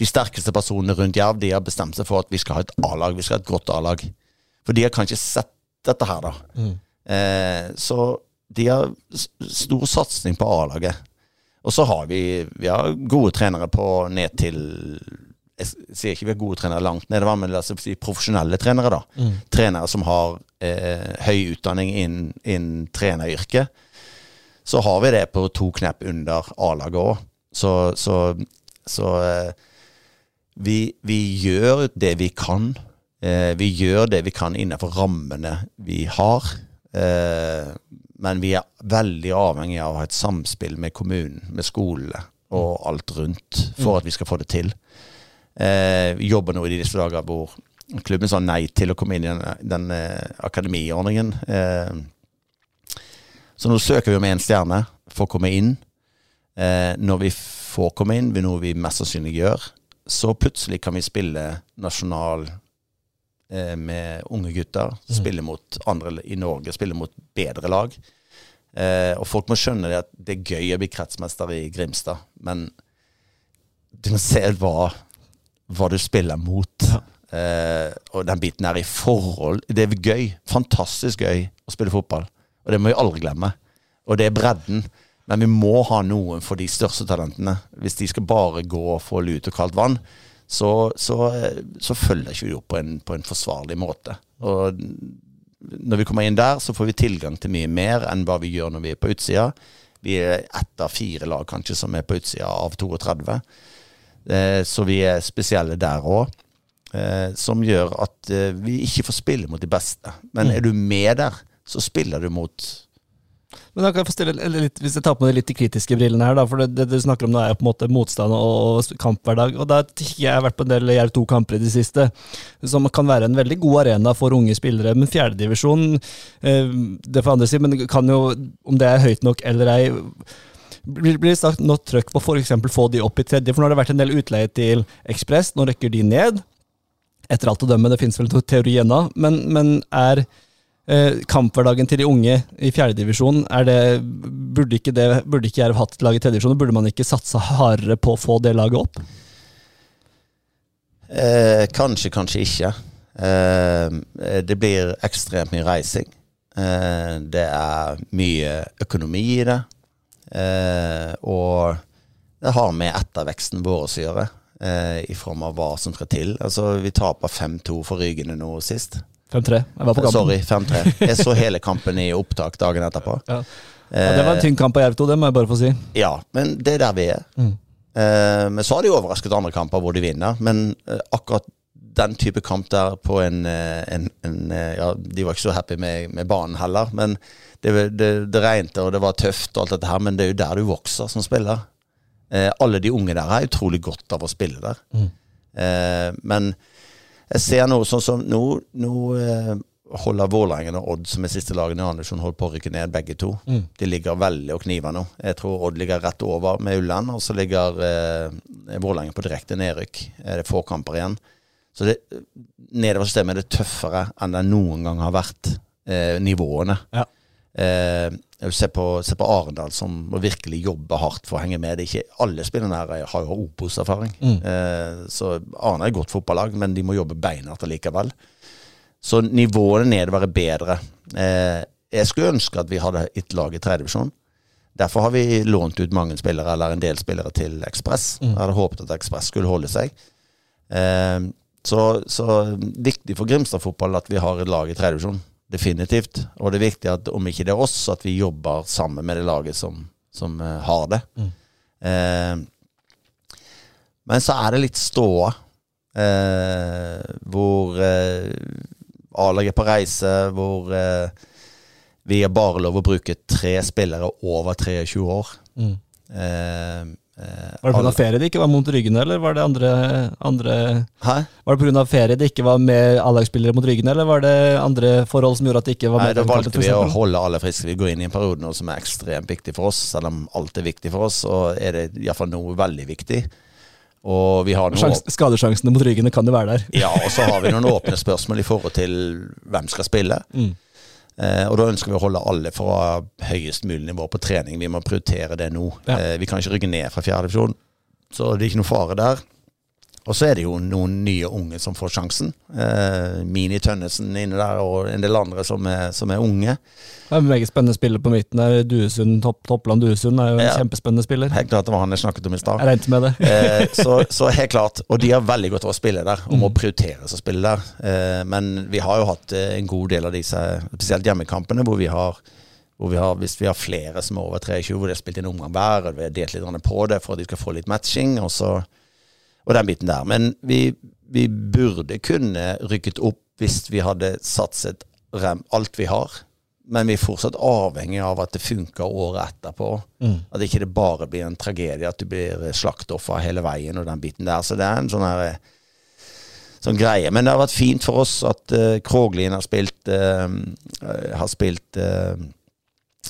de sterkeste personene rundt Jerv de har bestemt seg for at vi skal ha et A-lag. Vi skal ha et godt A-lag. For de har kanskje sett dette her, da. Mm. Eh, så de har stor satsing på A-laget. Og så har vi, vi har gode trenere på ned til jeg sier ikke vi er gode trenere langt nede, men la oss si profesjonelle trenere. da. Mm. Trenere som har eh, høy utdanning innen, innen treneryrket. Så har vi det på to knepp under A-laget òg. Så, så, så eh, vi, vi, gjør det vi kan. Eh, vi gjør det vi kan innenfor rammene vi har. Eh, men vi er veldig avhengig av å ha et samspill med kommunen, med skolene og alt rundt, for mm. at vi skal få det til eh, jobber nå i disse dager hvor klubben sa nei til å komme inn i den, den eh, akademiordningen. Eh, så nå søker vi om én stjerne for å komme inn. Eh, når vi får komme inn, noe vi mest sannsynlig gjør, så plutselig kan vi spille nasjonal eh, med unge gutter. Mm. Spille mot andre i Norge, spille mot bedre lag. Eh, og folk må skjønne det at det er gøy å bli kretsmester i Grimstad, men du må se hva hva du spiller mot. Ja. Eh, og den biten her i forhold Det er gøy. Fantastisk gøy å spille fotball. Og det må vi aldri glemme. Og det er bredden. Men vi må ha noen for de største talentene. Hvis de skal bare gå og få lut og kaldt vann, så, så, så følger ikke vi opp på en, på en forsvarlig måte. Og når vi kommer inn der, så får vi tilgang til mye mer enn hva vi gjør når vi er på utsida. Vi er ett av fire lag kanskje som er på utsida av 32. Eh, så vi er spesielle der òg. Eh, som gjør at eh, vi ikke får spille mot de beste. Men mm. er du med der, så spiller du mot Men da kan jeg få stille litt, Hvis jeg tar på meg litt de kritiske brillene her, da, for det, du snakker om nå er på en måte motstand og, kamphverdag. og da Jeg har vært på en del Jerv 2-kamper i det siste, som kan være en veldig god arena for unge spillere. Men fjerdedivisjon, det får andre si, men kan jo, om det er høyt nok eller ei blir det sagt noe trøkk på f.eks. få de opp i tredje? For nå har det vært en del utleie til Ekspress, nå rekker de ned. Etter alt å dømme, det finnes vel noe teori ennå, men, men er eh, kamphverdagen til de unge i fjerdedivisjon Burde burde ikke Jerv hatt lag i tredjedivisjon? Burde man ikke satsa hardere på å få det laget opp? Eh, kanskje, kanskje ikke. Eh, det blir ekstremt mye reising. Eh, det er mye økonomi i det. Eh, og det har med etterveksten vår å gjøre, eh, i form av hva som skal til. Altså, vi taper 5-2 for Rygene nå sist. 5-3. Jeg var på kampen. Sorry, 5-3. [laughs] Jeg så hele kampen i opptak dagen etterpå. Ja. Ja, det var en tynn kamp på Jerv 2, det må jeg bare få si. Ja, men det er der vi er. Mm. Eh, men så har de overrasket andre kamper hvor de vinner. Men eh, akkurat den type kamp der på en, eh, en, en Ja, de var ikke så happy med, med banen heller. Men det, det, det regnet, og det var tøft, og alt dette her, men det er jo der du vokser som spiller. Eh, alle de unge der har utrolig godt av å spille der. Mm. Eh, men jeg ser noe sånn som Nå, nå eh, holder Vålerengen og Odd, som er siste lagene i Andersson, holdt på å rykke ned, begge to. Mm. De ligger veldig og kniver nå. Jeg tror Odd ligger rett over med Ulland, og så ligger eh, Vålerengen på direkte nedrykk. Er det få kamper igjen. Så det, nedover systemet er det tøffere enn det noen gang har vært, eh, nivåene. Ja. Eh, se på, se på Arendal, som må virkelig jobbe hardt for å henge med. Det er ikke Alle spillerne her har jo Opos-erfaring. Mm. Eh, så Arendal er et godt fotballag, men de må jobbe beinhardt allikevel. Så nivåene nedover er bedre. Eh, jeg skulle ønske at vi hadde et lag i tredjedivisjon. Derfor har vi lånt ut mange spillere, eller en del spillere, til Ekspress. Mm. Jeg hadde håpet at Ekspress skulle holde seg. Eh, så, så viktig for Grimstad fotball at vi har et lag i tredjedivisjon. Definitivt. Og det er viktig at om ikke det er oss, at vi jobber sammen med det laget som, som uh, har det. Mm. Eh, men så er det litt ståa. Eh, hvor A-laget på reise, hvor vi har bare lov å bruke tre spillere over 23 år. Mm. Eh, var det pga. ferie det ikke var mot Ryggen, eller var det andre, andre Hæ? Var det pga. ferie det ikke var med A-lagsspillere mot ryggene, eller var det andre forhold som gjorde at det ikke var med? Nei, Da valgte vi å holde alle friske. Vi går inn i en periode nå som er ekstremt viktig for oss. Selv om alt er viktig for oss, så er det iallfall noe veldig viktig. Og vi har noen Skadesjansene mot ryggene kan jo være der. Ja, og så har vi noen åpne spørsmål i forhold til hvem skal spille. Mm. Eh, og da ønsker vi å holde alle fra høyest mulig nivå på trening. Vi må prioritere det nå. Ja. Eh, vi kan ikke rygge ned fra fjerde divisjon, så det er ikke noe fare der. Og så er det jo noen nye unge som får sjansen. Eh, Mini Tønnesen inne der, og en del andre som er, som er unge. Det er en meget spennende spiller på midten. Duesund, Topp, Toppland Duesund er jo en ja, kjempespennende spiller. Helt klart, det var han jeg snakket om i stad. Jeg regnet med det. [laughs] eh, så, så, helt klart. Og de har veldig godt av å spille der, og må mm. prioriteres å spille der. Eh, men vi har jo hatt eh, en god del av disse, spesielt hjemmekampene, hvor vi har hvor vi har, hvis vi har flere som er over 23, hvor de har spilt en omgang hver, og vi har delt litt på det for at de skal få litt matching, og så og den biten der. Men vi, vi burde kunne rykket opp hvis vi hadde satset alt vi har. Men vi er fortsatt avhengig av at det funker året etterpå. Mm. At ikke det bare blir en tragedie, at du blir slaktoffer hele veien og den biten der. Så det er en sånn her sånn greie. Men det har vært fint for oss at uh, Kroglin har spilt, uh, har spilt uh,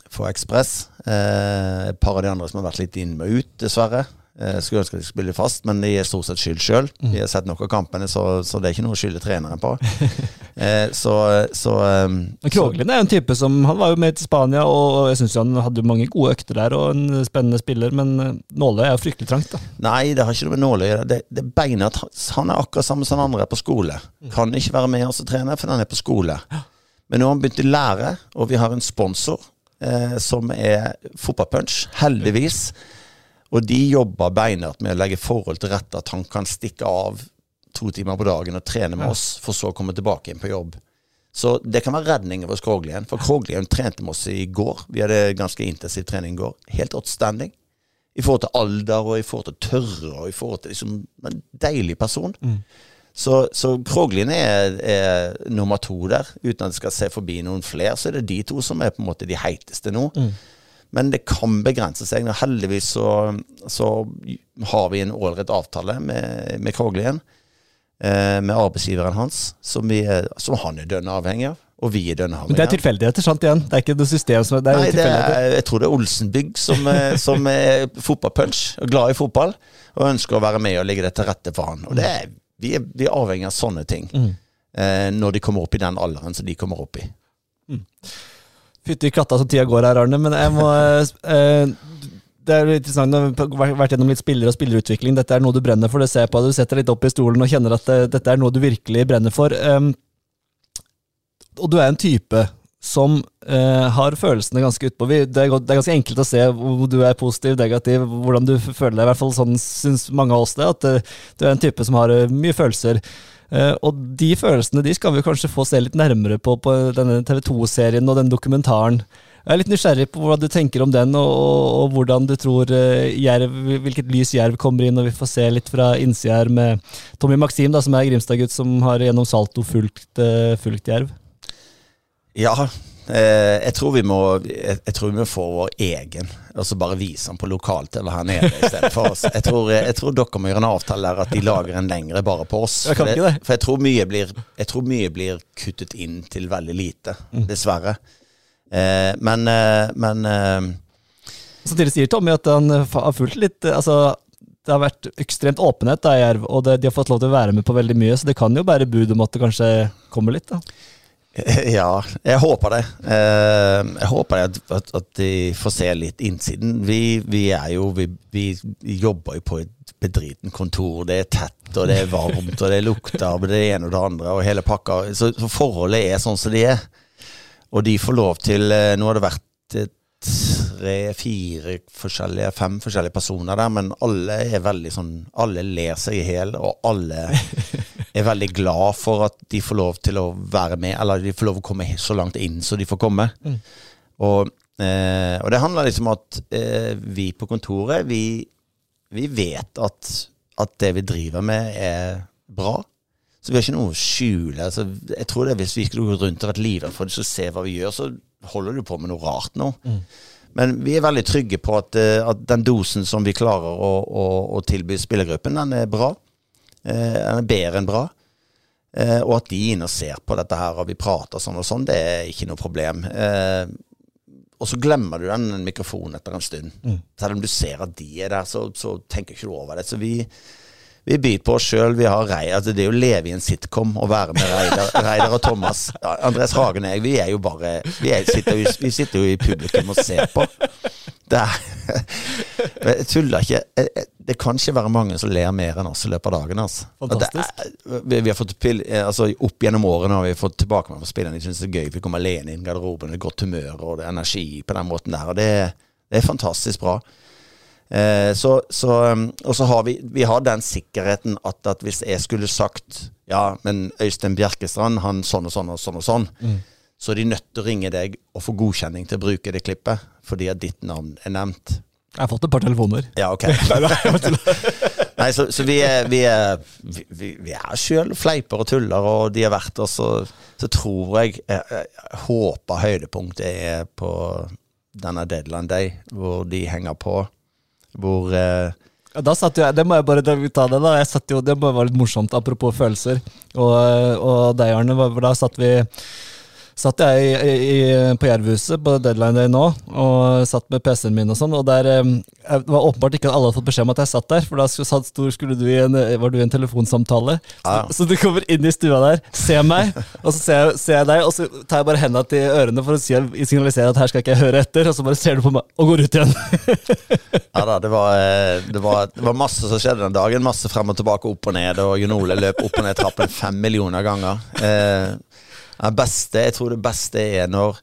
for Ekspress. Uh, et par av de andre som har vært litt inn og ut, dessverre. Jeg eh, skulle ønske de spille fast, men de er stort sett skyld sjøl. Mm. De har sett nok av kampene, så, så, det er ikke noe å skylde treneren på. [laughs] eh, så, så um, Kroglin er jo en type som Han var jo med til Spania, og jeg syns han hadde mange gode økter der, og en spennende spiller, men eh, nåløyet er jo fryktelig trangt, da. Nei, det har ikke noe med nåløyet å gjøre. Det, det beinet Han er akkurat samme som andre er på skole. Mm. Kan ikke være med oss og trene, for han er på skole. Men nå har han begynt å lære, og vi har en sponsor eh, som er Fotballpunch, heldigvis. Og de jobber beinhardt med å legge forhold til rette, at han kan stikke av to timer på dagen og trene med oss, for så å komme tilbake inn på jobb. Så det kan være redningen for Skroglien. For Skroglien trente med oss i går. Vi hadde ganske intensiv trening i går. Helt outstanding. I forhold til alder og i forhold til tørre og i forhold til liksom En deilig person. Mm. Så, så Kroglin er, er nummer to der. Uten at jeg skal se forbi noen flere, så er det de to som er på en måte de heiteste nå. Men det kan begrense seg. Nå heldigvis så, så har vi en ålreit avtale med, med Kroglien. Eh, med arbeidsgiveren hans, som, vi som han er dønn avhengig av. Og vi er dønn Men avhengig det er tilfeldigheter, sant igjen? Det er ikke noe system som Det er Nei, det er, jeg tror det er Olsenbygg som, er- som er fotballpunch, og glad i fotball, og ønsker å være med og legge det til rette for han. Og det er, vi, er, vi er avhengig av sånne ting eh, når de kommer opp i den alderen som de kommer opp i. Fytti katta som tida går her, Arne, men jeg må eh, Det er litt interessant Du har vært gjennom litt spillere og spillerutvikling. Dette er noe du brenner for, det ser jeg på. Du setter deg litt opp i stolen og kjenner at eh, dette er noe du virkelig brenner for. Um, og du er en type som eh, har følelsene ganske utpå. Det er, ganske enkelt å se hvor du er positiv, negativ, hvordan du føler deg. I hvert fall sånn syns mange av oss det, at eh, du er en type som har eh, mye følelser. Eh, og de følelsene de skal vi kanskje få se litt nærmere på på denne TV 2-serien og den dokumentaren. Jeg er litt nysgjerrig på hva du tenker om den, og, og, hvordan du tror eh, jerv, hvilket lys Jerv kommer inn, og vi får se litt fra innsida her med Tommy Maxim, da, som er Grimstad-gutt, som har gjennom Salto fulgt, eh, fulgt Jerv. Ja, jeg, tror vi må, jeg, tror vi må få vår egen, og så bare vise den på lokal-TV her nede i stedet for oss. Jeg tror, jeg tror dere må gjøre en avtale der at de lager en lengre bare på oss. Jeg For det. For jeg tror, mye blir, jeg tror mye blir kuttet inn til veldig lite, Mm. dessverre. Eh, men eh, men eh, Samtidig sier Tommy at han eh, har fulgt litt eh, Altså, det har vært ekstremt åpenhet da i Jerv, og det, de har fått lov til å være med på veldig mye, så det kan jo bære bud om at det kanskje kommer litt, da. [laughs] Ja, jeg håper det. Eh, jeg håper at, at, de får se litt innsiden. Vi, vi er jo vi, vi jobber jo på et bedriten kontor. Det er tett, og det er varmt, og det lukter og det ene og det andre, og hele pakka. Så, så forholdet er sånn som de er. Og de får lov til eh, Nå har det vært tre-fire forskjellige, fem forskjellige personer der, men alle er veldig sånn Alle ler seg i hjel, og alle er veldig glad for at de får lov til å være med, eller de får lov å komme så langt inn så de får komme. Og, eh, og det handler liksom om at eh, vi på kontoret, vi, vi vet at, at det vi driver med er bra. Så vi har ikke noe å skjule. Altså, jeg tror det er Hvis vi skulle gå rundt og vært livredde for å se hva vi gjør, så holder du på med noe rart nå. Men vi er veldig trygge på at, eh, at den dosen som vi klarer å, å, å tilby spillergruppen, den er bra. Eh, den er bedre enn bra. Eh, og at de er inne og ser på dette her, og vi prater sånn og sånn, det er ikke noe problem. Eh, og så glemmer du den mikrofonen etter en stund. Selv om du ser at de er der, så, så tenker ikke du over det. Så vi, vi byr på oss sjøl. Vi har Rei, altså det er jo å leve i en sitcom å være med Reidar, [laughs] Reidar og Thomas. Andres Hagen og jeg, vi er jo bare Vi, er, sitter, jo, vi sitter jo i publikum og ser på. Det er [laughs] Jeg tuller ikke. Det kan ikke være mange som ler mer enn oss i løpet av dagen. Altså. Det er- vi, vi har fått altså, Opp gjennom årene har vi fått tilbakemelding fra spillerne. De syns det er gøy. Vi kommer alene inn i garderoben, det er godt humør og det er energi på den måten der. Og det, det er fantastisk bra. Eh, så, så, um, og så har vi, vi har den sikkerheten at, at hvis jeg skulle sagt Ja, men Øystein Bjerkestrand, han sånn og sånn og sånn og sånn, så er de nødt til å ringe deg og få godkjenning til å bruke det klippet, fordi at ditt navn er nevnt. Jeg har fått et par telefoner. Ja, ok. [laughs] [laughs] Nei, så, så vi er, vi er, vi, vi- er sjøl fleiper og tuller, og de har vært der, så, så tror jeg, jeg, jeg håper høydepunktet er på denne deadline day, hvor de henger på. Hvor eh, Ja, da satt jo jeg, Det må jeg bare ta det, da. Jeg satt jo, det være litt morsomt, apropos følelser. Og, og deg, Arne, da satt vi Satt jeg i, i, på Jervhuset på deadline day nå, og satt med PC-en min og sånn, og der jeg, var åpenbart ikke alle hadde fått beskjed om at jeg satt der, for da satt, stor, skulle du i en, var du i en telefonsamtale. Ja. Så, så du kommer inn i stua der, ser meg, og så ser jeg, ser jeg deg, og så tar jeg bare henda til ørene for å si, signalisere at her skal ikke jeg høre etter, og så bare ser du på meg og går ut igjen. Ja da, det var, eh, det, var, det var masse som skjedde den dagen. Masse frem og tilbake, opp og ned. Og Jon Ole løp opp og ned trappen fem millioner ganger. Eh, beste, jeg tror det beste er når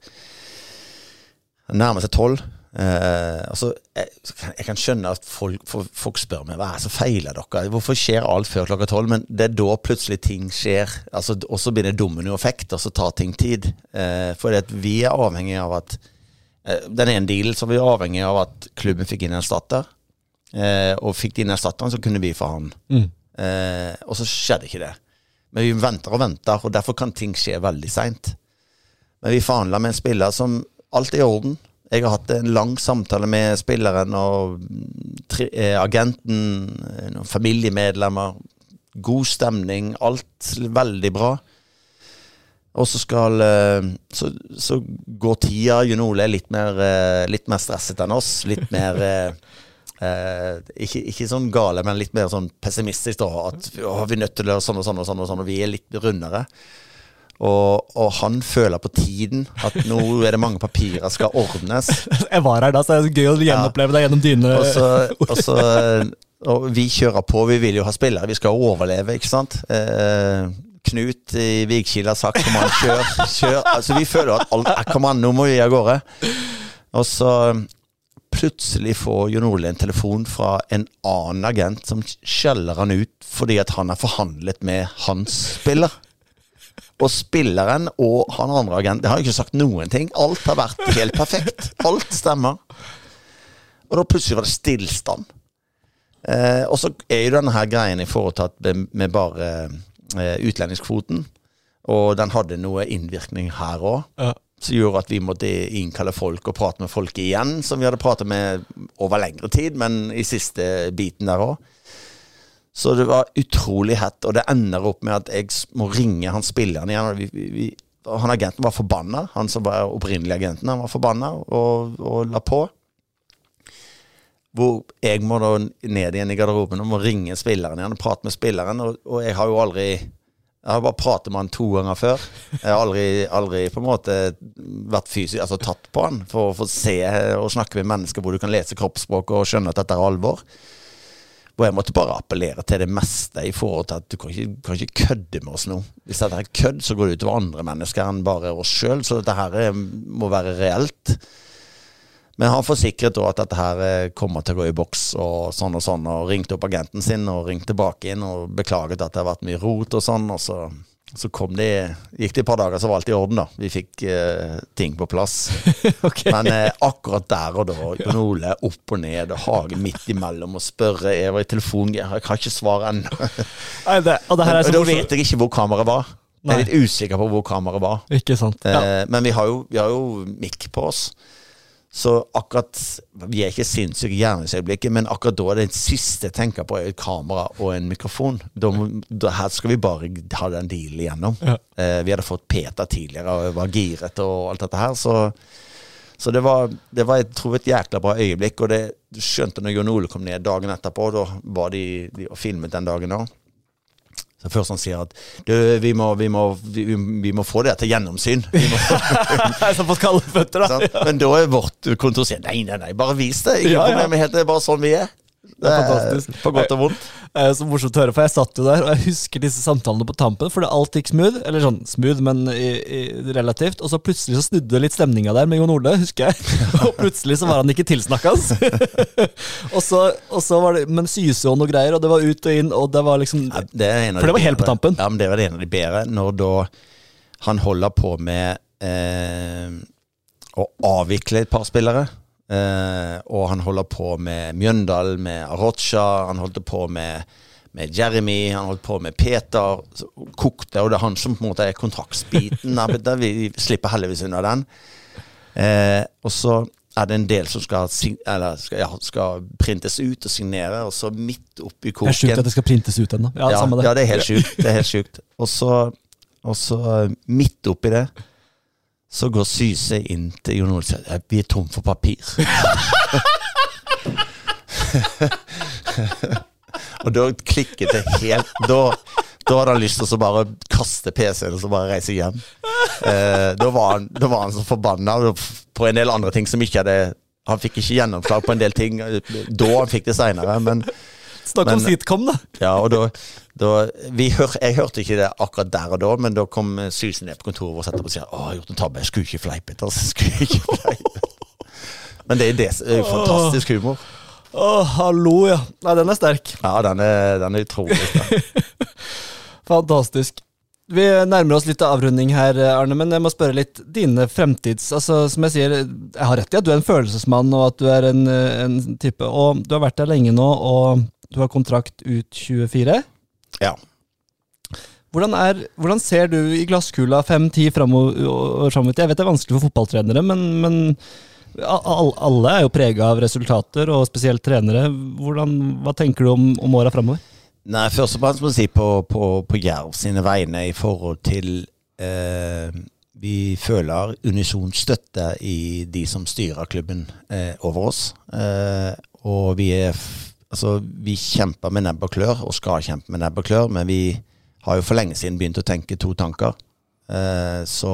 det nærmer seg tolv. Eh, altså, jeg, jeg kan skjønne at folk, folk spør meg hva er det som feiler dere. Hvorfor skjer alt før klokka tolv? Men det er da plutselig ting skjer. Altså, og så begynner dominoeffekt, og så tar ting tid. Eh, for vi er avhengig av at eh, Den ene dealen så vi er avhengig av at klubben fikk inn en erstatter. Eh, og fikk de inn erstatteren, så kunne vi få han. Eh, og så skjedde ikke det. Men vi venter og venter, og derfor kan ting skje veldig seint. Men vi forhandla med en spiller som alt er i orden. Jeg har hatt en lang samtale med spilleren og tri, eh, agenten, familiemedlemmer. God stemning, alt veldig bra. Og så skal eh, Så, så går tida. Jon Ole er litt mer, eh, litt mer stresset enn oss. Litt mer eh, ikke, ikke sånn gale, men litt mer sånn pessimistisk. da At å, vi er nødt til å gjøre sånn og sånn og sånn, og sånn, og vi er litt rundere. Og, og han føler på tiden at nå er det mange papirer skal ordnes. [laughs] Jeg var her da, så det er gøy å gjenoppleve deg gjennom dine Og så, [laughs] og så og vi kjører på, vi vil jo ha spillere, vi skal overleve, ikke sant. Eh, Knut i Vigkil har sagt kom an, kjør, kjør. Altså Vi føler at alt kom an, nå må vi av gårde. Og så plutselig får Jon Ole en telefon fra en annen agent som skjeller han ut fordi at han har forhandlet med hans spiller. Og spilleren og han andre agenten har ikke sagt noen ting. Alt har vært helt perfekt. Alt stemmer. Og da plutselig var det stillstand. Eh, og så er jo denne her greien at med, med bare eh, utlendingskvoten, og den hadde noe innvirkning her òg, Ja. Som gjorde at vi måtte innkalle folk og prate med folk igjen, som vi hadde pratet med over lengre tid, men i siste biten der òg. Så det var utrolig hett, og det ender opp med at jeg må ringe han spilleren igjen. Vi, vi, vi, han agenten var forbanna, han som var opprinnelig agenten, han var forbanna og, og la på. Hvor jeg må da ned igjen i garderoben og må ringe spilleren igjen og prate med spilleren. Og, og jeg har jo aldri Jeg har bare pratet med han to ganger før. Jeg har aldri, aldri på en måte vært fysisk, altså tatt på han for å få se og snakke med mennesker hvor du kan lese kroppsspråk og skjønne at dette er alvor. Og jeg måtte bare appellere til det meste i forhold til at du kan ikke, kan ikke kødde med oss nå. Hvis dette er kødd, så går det utover andre mennesker enn bare oss sjøl. Så dette her er- må være reelt. Men han forsikret da at dette her eh, kommer til å gå i boks og sånn og sånn, og ringte opp agenten sin og ringte tilbake inn og beklaget at det har vært mye rot og sånn. Og så, så kom de gikk det et par dager, så var alt i orden, da. Vi fikk eh, ting på plass. [laughs] okay. Men eh, akkurat der og da, Jon Ole opp og ned, og Hage midt imellom, og spørre Jeg var i telefon, jeg har ikke svar ennå. Og er [laughs] Og så da vet jeg ikke hvor kameraet var. Jeg er litt usikker på hvor kameraet var. Ikke sant. Ja. Eh, men vi har jo, vi har jo mikk på oss. Så akkurat Vi er ikke sinnssyke i gjerningsøyeblikket, men akkurat da er det siste jeg tenker på, er et kamera og en mikrofon. Da, da, her skal vi bare ha den dealen igjennom. Ja. Eh, vi hadde fått Peter tidligere og var giret og alt dette her, så så det var, det var jeg tror, et jækla bra øyeblikk. Og det skjønte når Jon Ole kom ned dagen etterpå, da var de, de og filmet den dagen òg. Så først han sier at du, vi må, vi må, vi, vi må få det til gjennomsyn. Vi må, [laughs] fått kalde føtter, da. sant? Men da er vårt kontor sier nei, nei, nei, bare vis det. Ikke Ja, ja. helt, det er bare sånn vi er. Det er fantastisk. på godt og vondt. Det er så morsomt å høre, for jeg satt jo der, og jeg husker disse samtalene på tampen, fordi alt gikk smooth, eller sånn smooth, men i, i, relativt, og så plutselig så snudde litt stemninga der med Jon Ole, husker jeg, [laughs] og plutselig så var han ikke tilsnakkas. [laughs] og, så, og så var det, men syse og noe greier, og det var ut og inn, og det var liksom, Ja, det For det var helt på tampen. Ja, men det var det ene av de bedre. Når da han holder på med eh, å avvikle et par spillere. Eh, og han holder på med Mjøndal, med Arocha, han holdt på med, med Jeremy, han holdt på med Peter. Så kokte, og det er han som på en måte er kontraktsbiten. [laughs] der, vi slipper heldigvis unna den. Uh, og så er det en del som skal, eller skal, ja, skal printes ut og signere, og så midt oppi det er sjukt at det skal printes ut ennå. Ja, ja, det. ja, det er helt sjukt. Det er helt sjukt. Og så, og så eh, midt oppi det, så går Syse inn til Jon Olsen. og sier "Eh, vi er tom for papir. [laughs] og da klikket det helt Da, da hadde han lyst til å bare kaste PC-en og så bare reise hjem. Eh, da, var han, da var han så forbanna på en del andre ting som ikke hadde Han fikk ikke gjennomslag på en del ting eh, da, han fikk det seinere, men Snakk om sitcom, da. ja, og da, da vi hør, Jeg hørte ikke det akkurat der og da, men da kom eh, Susan ned på kontoret vårt og sa at jeg har gjort en tabbe. Jeg skulle ikke fleipet. Altså. Skulle ikke [laughs] fleipet. Men det er det fantastisk humor. Å, hallo, ja. Nei, den er sterk. Ja, den er, den er utrolig sterk. [laughs] Fantastisk. Vi nærmer oss litt av avrunding her, Arne, men jeg må spørre litt dine fremtids... Altså, som jeg sier, jeg har rett i at du er en følelsesmann, og at du er en, en type Og du har vært der lenge nå, og du har kontrakt ut 24. Ja. Hvordan, er, hvordan ser du i glasskula fem-ti framover? Jeg vet det er vanskelig for fotballtrenere, men, men alle er jo prega av resultater, og spesielt trenere. Hvordan, hva tenker du om, om åra framover? Nei, først og fremst må jeg si på, på, på Jerv sine vegne i forhold til eh, Vi føler unison støtte i de som styrer klubben eh, over oss. Eh, og vi er Altså, vi kjemper med nebb og klør, og skal kjempe med nebb og klør, men vi har jo for lenge siden begynt å tenke to tanker. Eh, så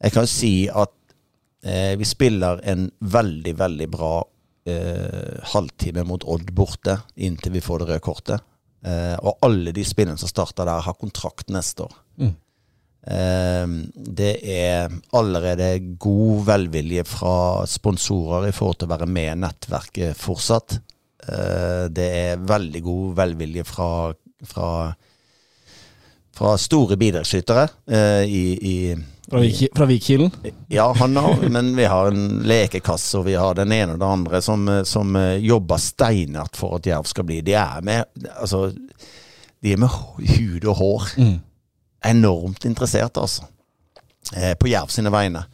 jeg kan jo si at eh, vi spiller en veldig, veldig bra eh, halvtime mot Odd borte inntil vi får det røde kortet. Eh, og alle de spillene som starter der, har kontrakt neste år. Mm. Eh, det er allerede god velvilje fra sponsorer i forhold til å være med i nettverket fortsatt. Eh, det er veldig god velvilje fra, fra, fra store bidragsytere eh, i, i Fra, Vik, fra Vikkilen? ja, han har, men vi har en lekekasse, og vi har den ene og den andre som, som jobber steinert for at Jerv skal bli. De er med altså, de er med hud og hår. Mm. Enormt interessert, altså. Eh, på Jerv sine vegne.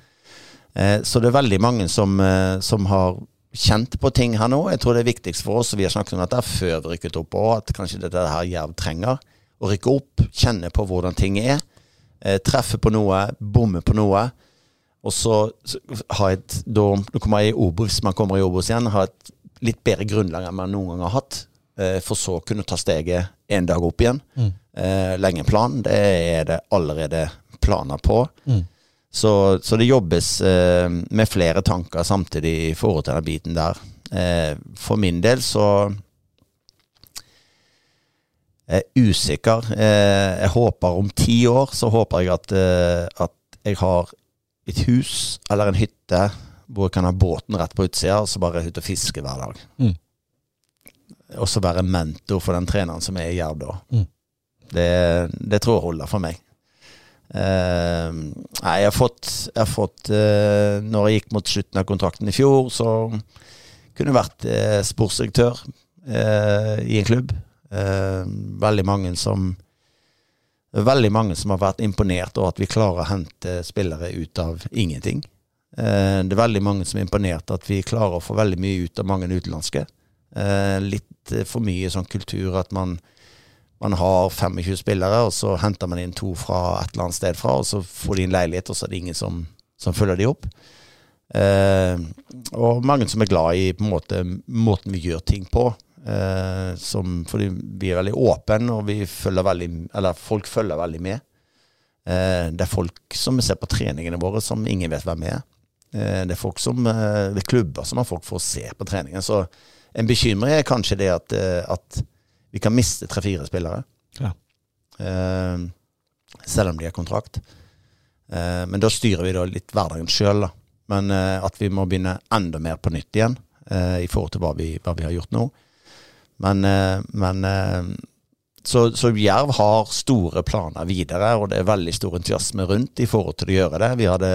Eh, så det er veldig mange som, eh, som har kjent på ting her nå. Jeg tror det er viktigst for oss, og vi har snakket om dette før vi rykket opp òg, at kanskje det er her Jerv trenger. Å rykke opp, kjenne på hvordan ting er. Eh, treffe på noe, bomme på noe. Og så så ha et da kommer jeg i Obos, man kommer i Obos igjen, ha et litt bedre grunnlag enn man noen gang har hatt. Eh, for så å kunne ta steget en dag opp igjen. Mm. Eh, legge en plan. Det er det allerede planer på. Mm. Så, så det jobbes eh, med flere tanker samtidig i forhold til den biten der. Eh, for min del så jeg er usikker. Eh, jeg håper om ti år så håper jeg at, eh, at jeg har et hus eller en hytte hvor jeg kan ha båten rett på utsida, og så bare ut og fiske hver dag. Mm. Og så være mentor for den treneren som er i Jerv da. Mm. Det, det tror jeg holder for meg. Eh, nei, jeg har fått, jeg har fått uh, Når jeg gikk mot slutten av kontrakten i fjor, så kunne jeg vært uh, sportsdirektør i en klubb. Veldig mange som Veldig mange som har vært imponert over at vi klarer å hente spillere ut av ingenting. Det er veldig mange som er imponert at vi klarer å få veldig mye ut av mange utenlandske. Litt for mye sånn kultur at man, man har 25 spillere, og så henter man inn to fra et eller annet sted fra, og så får de en leilighet, og så er det ingen som, som følger de opp. Eh, og mange som er glad i måte, måten vi gjør ting på. Eh, som, fordi vi er veldig åpne, og vi følger veldig, eller folk følger veldig med. Eh, det er folk som ser på treningene våre som ingen vet hvem er. Eh, det er folk som, eh, det er klubber som har folk for å se på treningen. Så en bekymring er kanskje det at, eh, at vi kan miste tre-fire spillere. Ja. Eh, selv om de har kontrakt. Eh, men da styrer vi da litt hverdagen sjøl, da. Men eh, at vi må begynne enda mer på nytt igjen eh, i forhold til hva vi, hva vi har gjort nå. Men, men så, så Jerv har store planer videre, og det er veldig stor entusiasme rundt i forhold til å gjøre det. Vi hadde,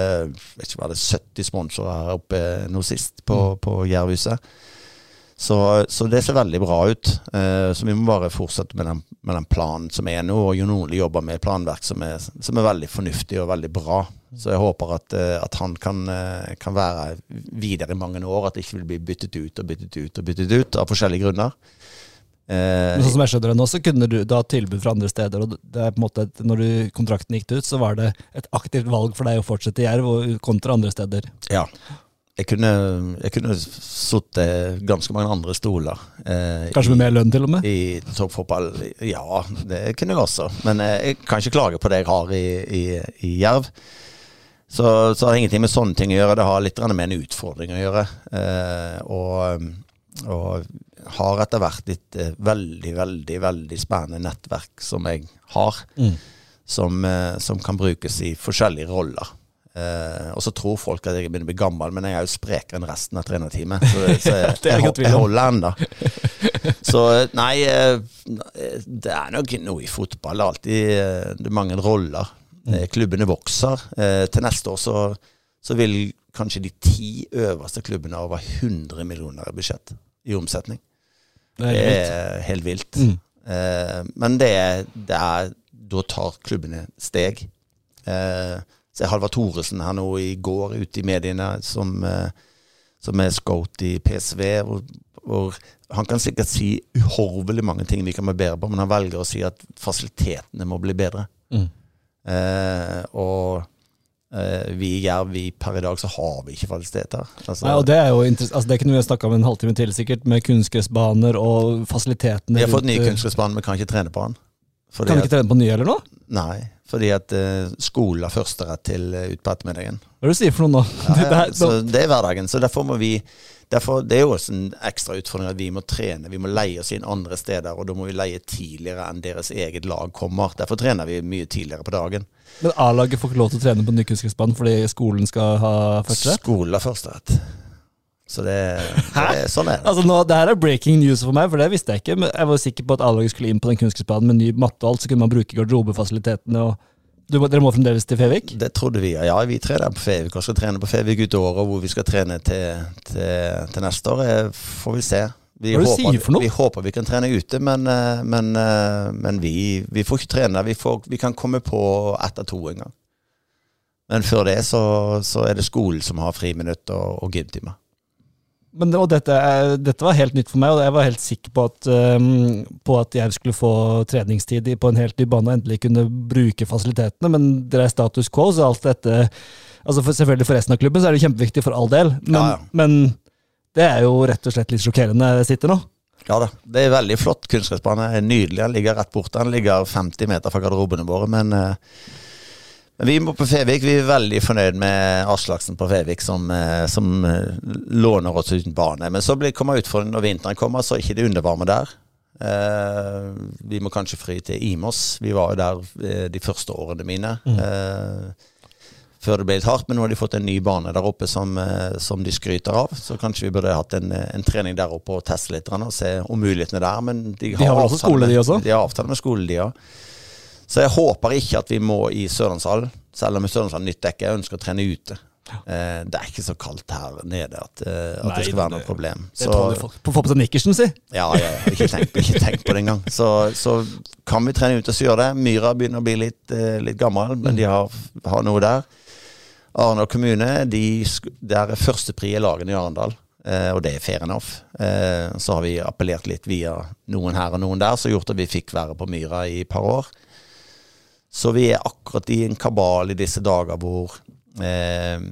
ikke, var det 70 sponsorer her oppe nå sist på, på Jervhuset. Så, så det ser veldig bra ut. Eh, så vi må bare fortsette med den, med den planen som er nå. Og Jon Ole jobber med planverk som er, som er veldig fornuftig og veldig bra. Så jeg håper at, eh, at han kan, eh, kan være videre i mange år. At det ikke vil bli byttet ut og byttet ut og byttet ut av forskjellige grunner. Eh, Men sånn som jeg skjønner det nå, så kunne du da ha tilbud fra andre steder. og det er på en måte, at Når du, kontrakten gikk ut, så var det et aktivt valg for deg å fortsette i Jerv kontra andre steder. Ja. Jeg kunne, jeg kunne sittet ganske mange andre stoler. Eh, Kanskje med mer lønn, til og med? I toppfotball, ja, det kunne jeg også. Men eh, jeg kan ikke klage på det jeg har i, i, i Jerv. Så, så har det ingenting med sånne ting å gjøre. Det har litt med en utfordring å gjøre. Eh, og, og har etter hvert et eh, veldig, veldig, veldig spennende nettverk som jeg har. Mm. Som, eh, som kan brukes i forskjellige roller. Eh, og så tror folk at jeg begynner å bli gammel, men jeg er jo sprekere enn resten av trenerteamet. Så, [laughs] så jeg, er jeg, jeg holder ennå. [laughs] Så nei, eh, det er nok noe i fotball. Det alltid eh, det er mange roller. Mm. Eh, Klubbene vokser. Eh, Til neste år så, så vil kanskje de ti øverste klubbene ha over 100 millioner i budsjett i omsetning. Det er helt vilt. er helt vilt. Mm. Eh, Men det, det, er, da tar klubbene steg. Eh, så er Halvard Thoresen her nå i går ute i mediene som, eh, som er scout i PSV. Hvor, hvor han kan sikkert si uhorvelig mange ting vi kan bli bedre på, men han velger å si at fasilitetene må bli bedre. Mm. Eh, og eh, vi i Jerv, vi per i dag så har vi ikke fasiliteter. Altså, Nei, og Det er jo altså, det kunne vi snakka om en halvtime til, sikkert, med kunstgressbaner og fasilitetene. vi har fått ny eh, kunstgressbane, vi kan ikke trene på den. Kan du ikke trene på nye eller noe? nei, fordi at uh, skolen har førsterett til uh, ut på ettermiddagen. Hva er det du sier for noe nå? Ja, ja, [laughs] så det er hverdagen. Så derfor må vi derfor, Det er jo også en ekstra utfordring at vi må trene. Vi må leie oss inn andre steder, og da må vi leie tidligere enn deres eget lag kommer. Derfor trener vi mye tidligere på dagen. Men A-laget får ikke lov til å trene på ny kunstgressbane fordi skolen skal ha førsterett? Skolen har førsterett. Så det, det er sånn er det. Altså nå, det her er breaking news for meg, for det visste jeg ikke. Men jeg var sikker på at A-laget skulle inn på den kunstgressbanen med ny matte og alt, så kunne man bruke garderobefasilitetene og du, Dere må fremdeles til Fevik? Det trodde vi. Ja, vi trener på Fevik og skal trene på Fevik ut året. Hvor vi skal trene til, til, til neste år, får vi se. Vi er håper, noe? Vi håper vi kan trene ute, men, eh, men, eh, men vi, vi får ikke trene. Vi, får, vi kan komme på etter to en gang. Men før det så, så er det skolen som har friminutt og, og gymtimer. Men, og dette, dette var helt nytt for meg, og jeg var helt sikker på at, um, på at jeg skulle få treningstid på en helt ny bane og endelig kunne bruke fasilitetene, men det er status quo, så alt dette altså for, Selvfølgelig for resten av klubben så er det kjempeviktig for all del, men, Ja, ja. men det er jo rett og slett litt sjokkerende jeg sitter nå. Ja da. Det er veldig flott kunstgressbane. Nydelig. Den ligger rett borte. Den ligger 50 meter fra garderobene våre. Men, uh men vi må på Fevik. Vi er veldig fornøyd med Aslaksen på Fevik, som, eh, som eh, låner oss uten bane. Men så blir, kommer utfordringen når vinteren kommer, så er ikke det undervarme der. Uh, vi må kanskje fry til Imos. Vi var jo der de første årene mine. Eh, før det ble litt hardt, men nå har de fått en ny bane der oppe som, uh, som de skryter av. Så kanskje vi burde hatt en, en trening der oppe og teste litt og se om mulighetene er der. Men de har, har vel også skole, de også? De har avtale med skole, de òg. Så jeg håper ikke at vi må i Sørlandshallen, selv om Sørlandshallen nytt dekke. Jeg ønsker å trene ute. Eh, det er ikke så kaldt her nede at, eh, at Nei, det skal være noe det- problem. Det Så- du får Få på seg nikkersen, si! ja, ja, ja. Ikke tenk, [laughs] ikke tenk på det engang. Så, så kan vi trene ute og så gjøre det. Myra begynner å bli litt, eh, litt gammel, men de har, har noe der. Arendal kommune, de, der er førstepri i lagene i Arendal. Eh, og det er fair enough. Eh, så har vi appellert litt via noen her og noen der, som har gjort at vi fikk være på Myra i et par år. Så vi er akkurat i en kabal i disse dager hvor eh,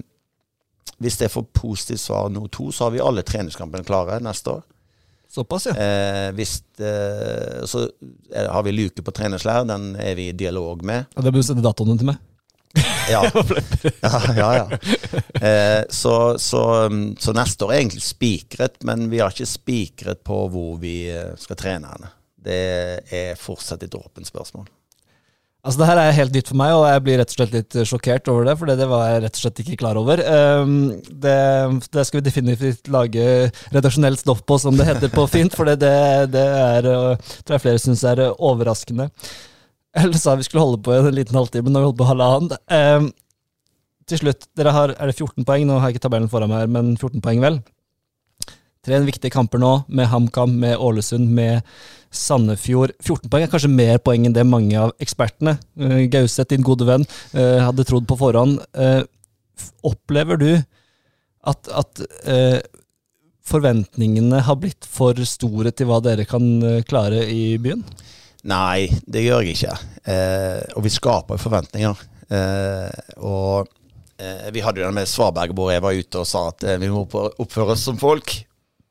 Hvis det får positivt svar nå to, så har vi alle treningskampene klare neste år. Såpass, ja. Eh, hvis eh, så er, har vi luke på treningslær. den er vi i dialog med. ja det bør du sende datoene til meg. Ja, [laughs] [laughs] ja, ja. ja. Eh, så, så, um, så neste år er egentlig spikret, men vi har ikke spikret på hvor vi eh, skal trene henne. Det er fortsatt et åpent spørsmål. Altså, det her er helt nytt for meg, og jeg blir rett og slett litt sjokkert over det, for det var jeg rett og slett ikke klar over. Um, det, det skal vi definitivt lage redaksjonelt stoff på, som det heter på fint, for det, det, er, uh, tror jeg flere syns er uh, overraskende. Eller sa vi skulle holde på en liten halvtime, nå har vi holdt på halvannen. Um, til slutt, dere har, er det 14 poeng? Nå har jeg ikke tabellen foran meg her, men 14 poeng, vel? Tre viktige kamper nå, med HamKam, med Ålesund, med Sandefjord. 14 poeng er kanskje mer poeng enn det mange av ekspertene, uh, Gauseth, din gode venn, eh, hadde trodd på forhånd. Eh, opplever du at, at forventningene har blitt for store til hva dere kan klare i byen? Nei, det gjør jeg ikke. Og vi skaper forventninger. Og vi hadde jo den med Svaberg hvor jeg var ute og sa at vi må oppføre oss som folk.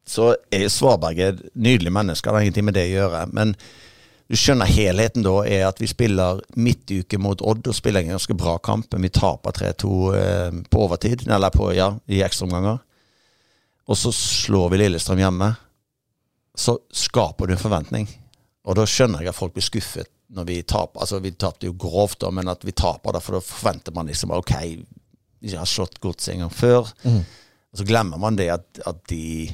Så er Svaberg et nydelig menneske, det har ingenting med det å gjøre. Men du skjønner helheten da er at vi spiller midtuke mot Odd og spiller en ganske bra kamp, men vi taper 3-2 eh, på overtid, eller på, ja, i ekstraomganger. Og så slår vi Lillestrøm hjemme. Så skaper du en forventning. Og da skjønner jeg at folk blir skuffet når vi taper. Altså, vi tapte jo grovt, da, men at vi taper, da, for da forventer man liksom OK, vi har slått Godset en gang før. Og så glemmer man det at, at de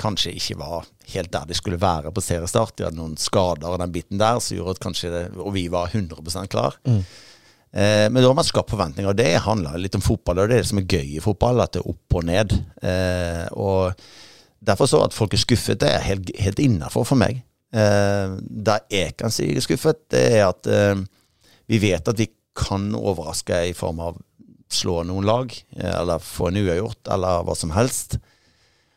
kanskje ikke var helt der de skulle være på seriestart. De hadde noen skader og den biten der, som gjorde at kanskje det, og vi var 100 klar. Eh, men da har man skapt forventninger, og det handler litt om fotball. Og det er det som er gøy i fotball, at det er opp og ned. Eh, og derfor så at folk er skuffet, det er helt, helt innafor for meg. Eh, der jeg kan si jeg er skuffet, det er at eh, Vi vet at vi kan overraske i form av slå noen lag, eh, eller få en uavgjort, eller hva som helst.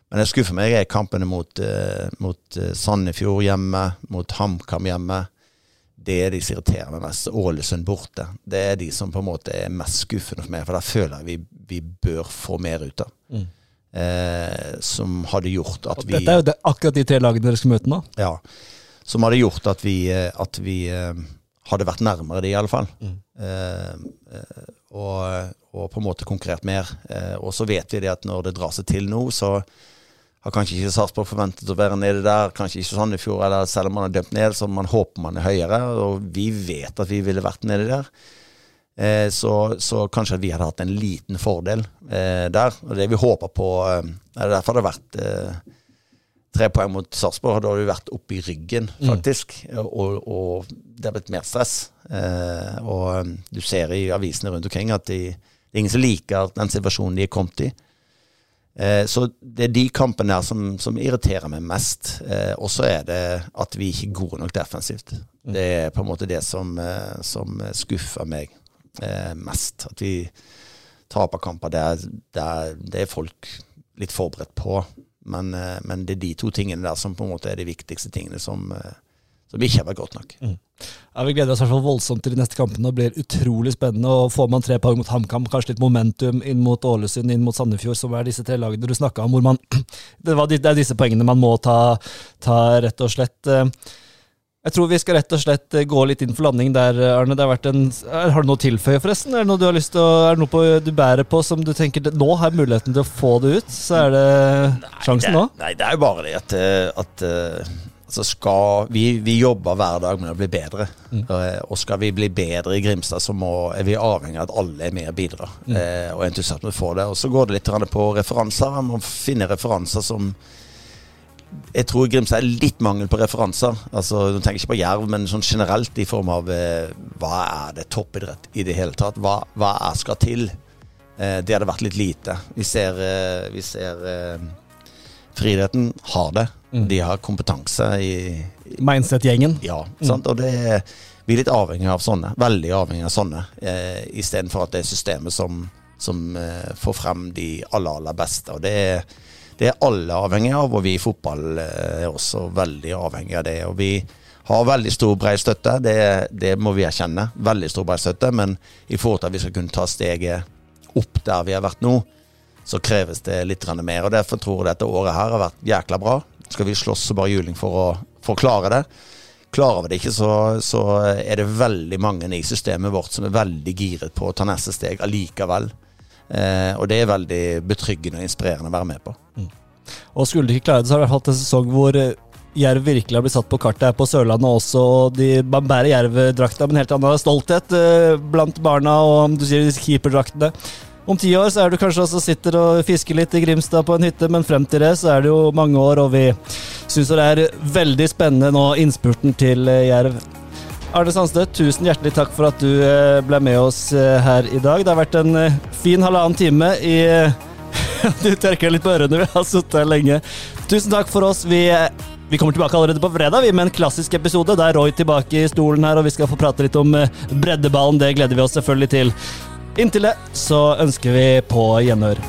Men det skuffer meg er kampene mot, eh, mot eh, Sandefjord hjemme, mot HamKam hjemme. Det er de som irriterer meg mest. Ålesund borte. Det er de som på en måte er mest skuffende for meg, for der føler jeg vi, vi bør få mer ut av. Mm. Eh, som hadde gjort at vi Dette er jo det, akkurat de tre lagene dere skal møte nå. ja, som hadde gjort at vi, eh, at vi hadde vært nærmere de, i alle fall. Mm. eh, og, og på en måte konkurrert mer. Eh, og så vet vi det at når det drar seg til nå, så har kanskje ikke Sarpsborg forventet å være nede der. Kanskje ikke Sandefjord, eller selv om man har dømt ned, så man håper man er høyere. Og vi vet at vi ville vært nede der. Eh, så, så kanskje at vi hadde hatt en liten fordel eh, der. Og det vi håper på eh, Det er derfor det har vært eh, tre poeng mot Sarpsborg. Da har vi vært oppe i ryggen, faktisk. Og, og det har blitt mer stress. Eh, og eh, du ser i avisene rundt omkring at de, det er ingen som liker den situasjonen de er kommet i. Eh, så det er de kampene der som, som irriterer meg mest. Eh, og så er det at vi ikke er gode nok defensivt. Det er på en måte det som, eh, som skuffer meg eh, mest. At vi taper kamper der, der det er folk litt forberedt på. Men, eh, men det er de to tingene der som på en måte er de viktigste tingene som, som ikke har vært godt nok. Ja, Vi gleder oss i hvert fall voldsomt til de neste kampene. Det blir utrolig spennende. og Får man tre poeng mot HamKam, kanskje litt momentum inn mot Ålesund, inn mot Sandefjord, som er disse tre lagene du snakka om, hvor man [clears throat] det, var, de- det er disse poengene man må ta, ta, rett og slett. Eh, Jeg tror vi skal rett og slett eh, gå litt inn for landing der, Arne. Det har, vært en, er- har du noe å tilføye, forresten? Er det noe du har lyst til å, er det noe på, du bærer på som du tenker Nå har jeg muligheten til å få det ut, så er det sjansen nå? Nei, det er jo bare det at, eh, at altså skal, vi, vi jobber hver dag med å bli bedre. Eh, Og skal vi bli bedre i Grimstad, så må, er vi avhengig av at alle er med og bidrar. eh, Og entusiasme får det. Og så går det litt på referanser. Man må finne referanser som jeg tror Grimstad er litt mangel på referanser. Altså, Du tenker ikke på jerv, men sånn generelt i form av eh, hva er det toppidrett i det hele tatt? Hva, hva er skal til? Eh, det hadde vært litt lite. Vi ser, eh, vi ser Friidretten har det. De har kompetanse i, Mindset-gjengen. ja, sant? og det er, vi er litt avhengig av sånne. Veldig avhengig av sånne. Eh, Istedenfor at det er systemet som, som eh, får frem de aller, aller beste. Og det er, det er alle avhengig av, og vi i fotball eh, er også veldig avhengig av det. Og vi har veldig stor brei støtte, det, det må vi erkjenne. Veldig stor brei støtte, men i forhold til at vi skal kunne ta steget opp der vi har vært nå, så kreves det litt mer. Og Derfor tror jeg dette året her har vært jækla bra. Skal vi slåss og bare juling for å, for klare det? Klarer vi det ikke, så, så er det veldig mange i systemet vårt som er veldig giret på å ta neste steg allikevel. Eh, og det er veldig betryggende og inspirerende å være med på. Og skulle de ikke klare det, så har det i hvert fall hatt en sesong hvor eh, Jerv virkelig har blitt satt på kartet her på Sørlandet også. og de, Man bærer Jerv-drakta med en helt annen stolthet eh, blant barna og du sier keeperdraktene. Om ti år så er du kanskje også sitter og fisker litt i Grimstad på en hytte, men frem til det så er det jo mange år, og vi syns det er veldig spennende nå, innspurten til eh, Jerv. Arne Sandstø, tusen hjertelig takk for at du eh, ble med oss eh, her i dag. Det har vært en fin halvannen time i [laughs] Du tørker litt på ørene, vi har sittet her lenge. Tusen takk for oss. Vi, vi kommer tilbake allerede på fredag vi med en klassisk episode. Da er Roy tilbake i stolen her, og vi skal få prate litt om breddeballen. Det gleder vi oss selvfølgelig til. Inntil det så ønsker vi på gjenhør.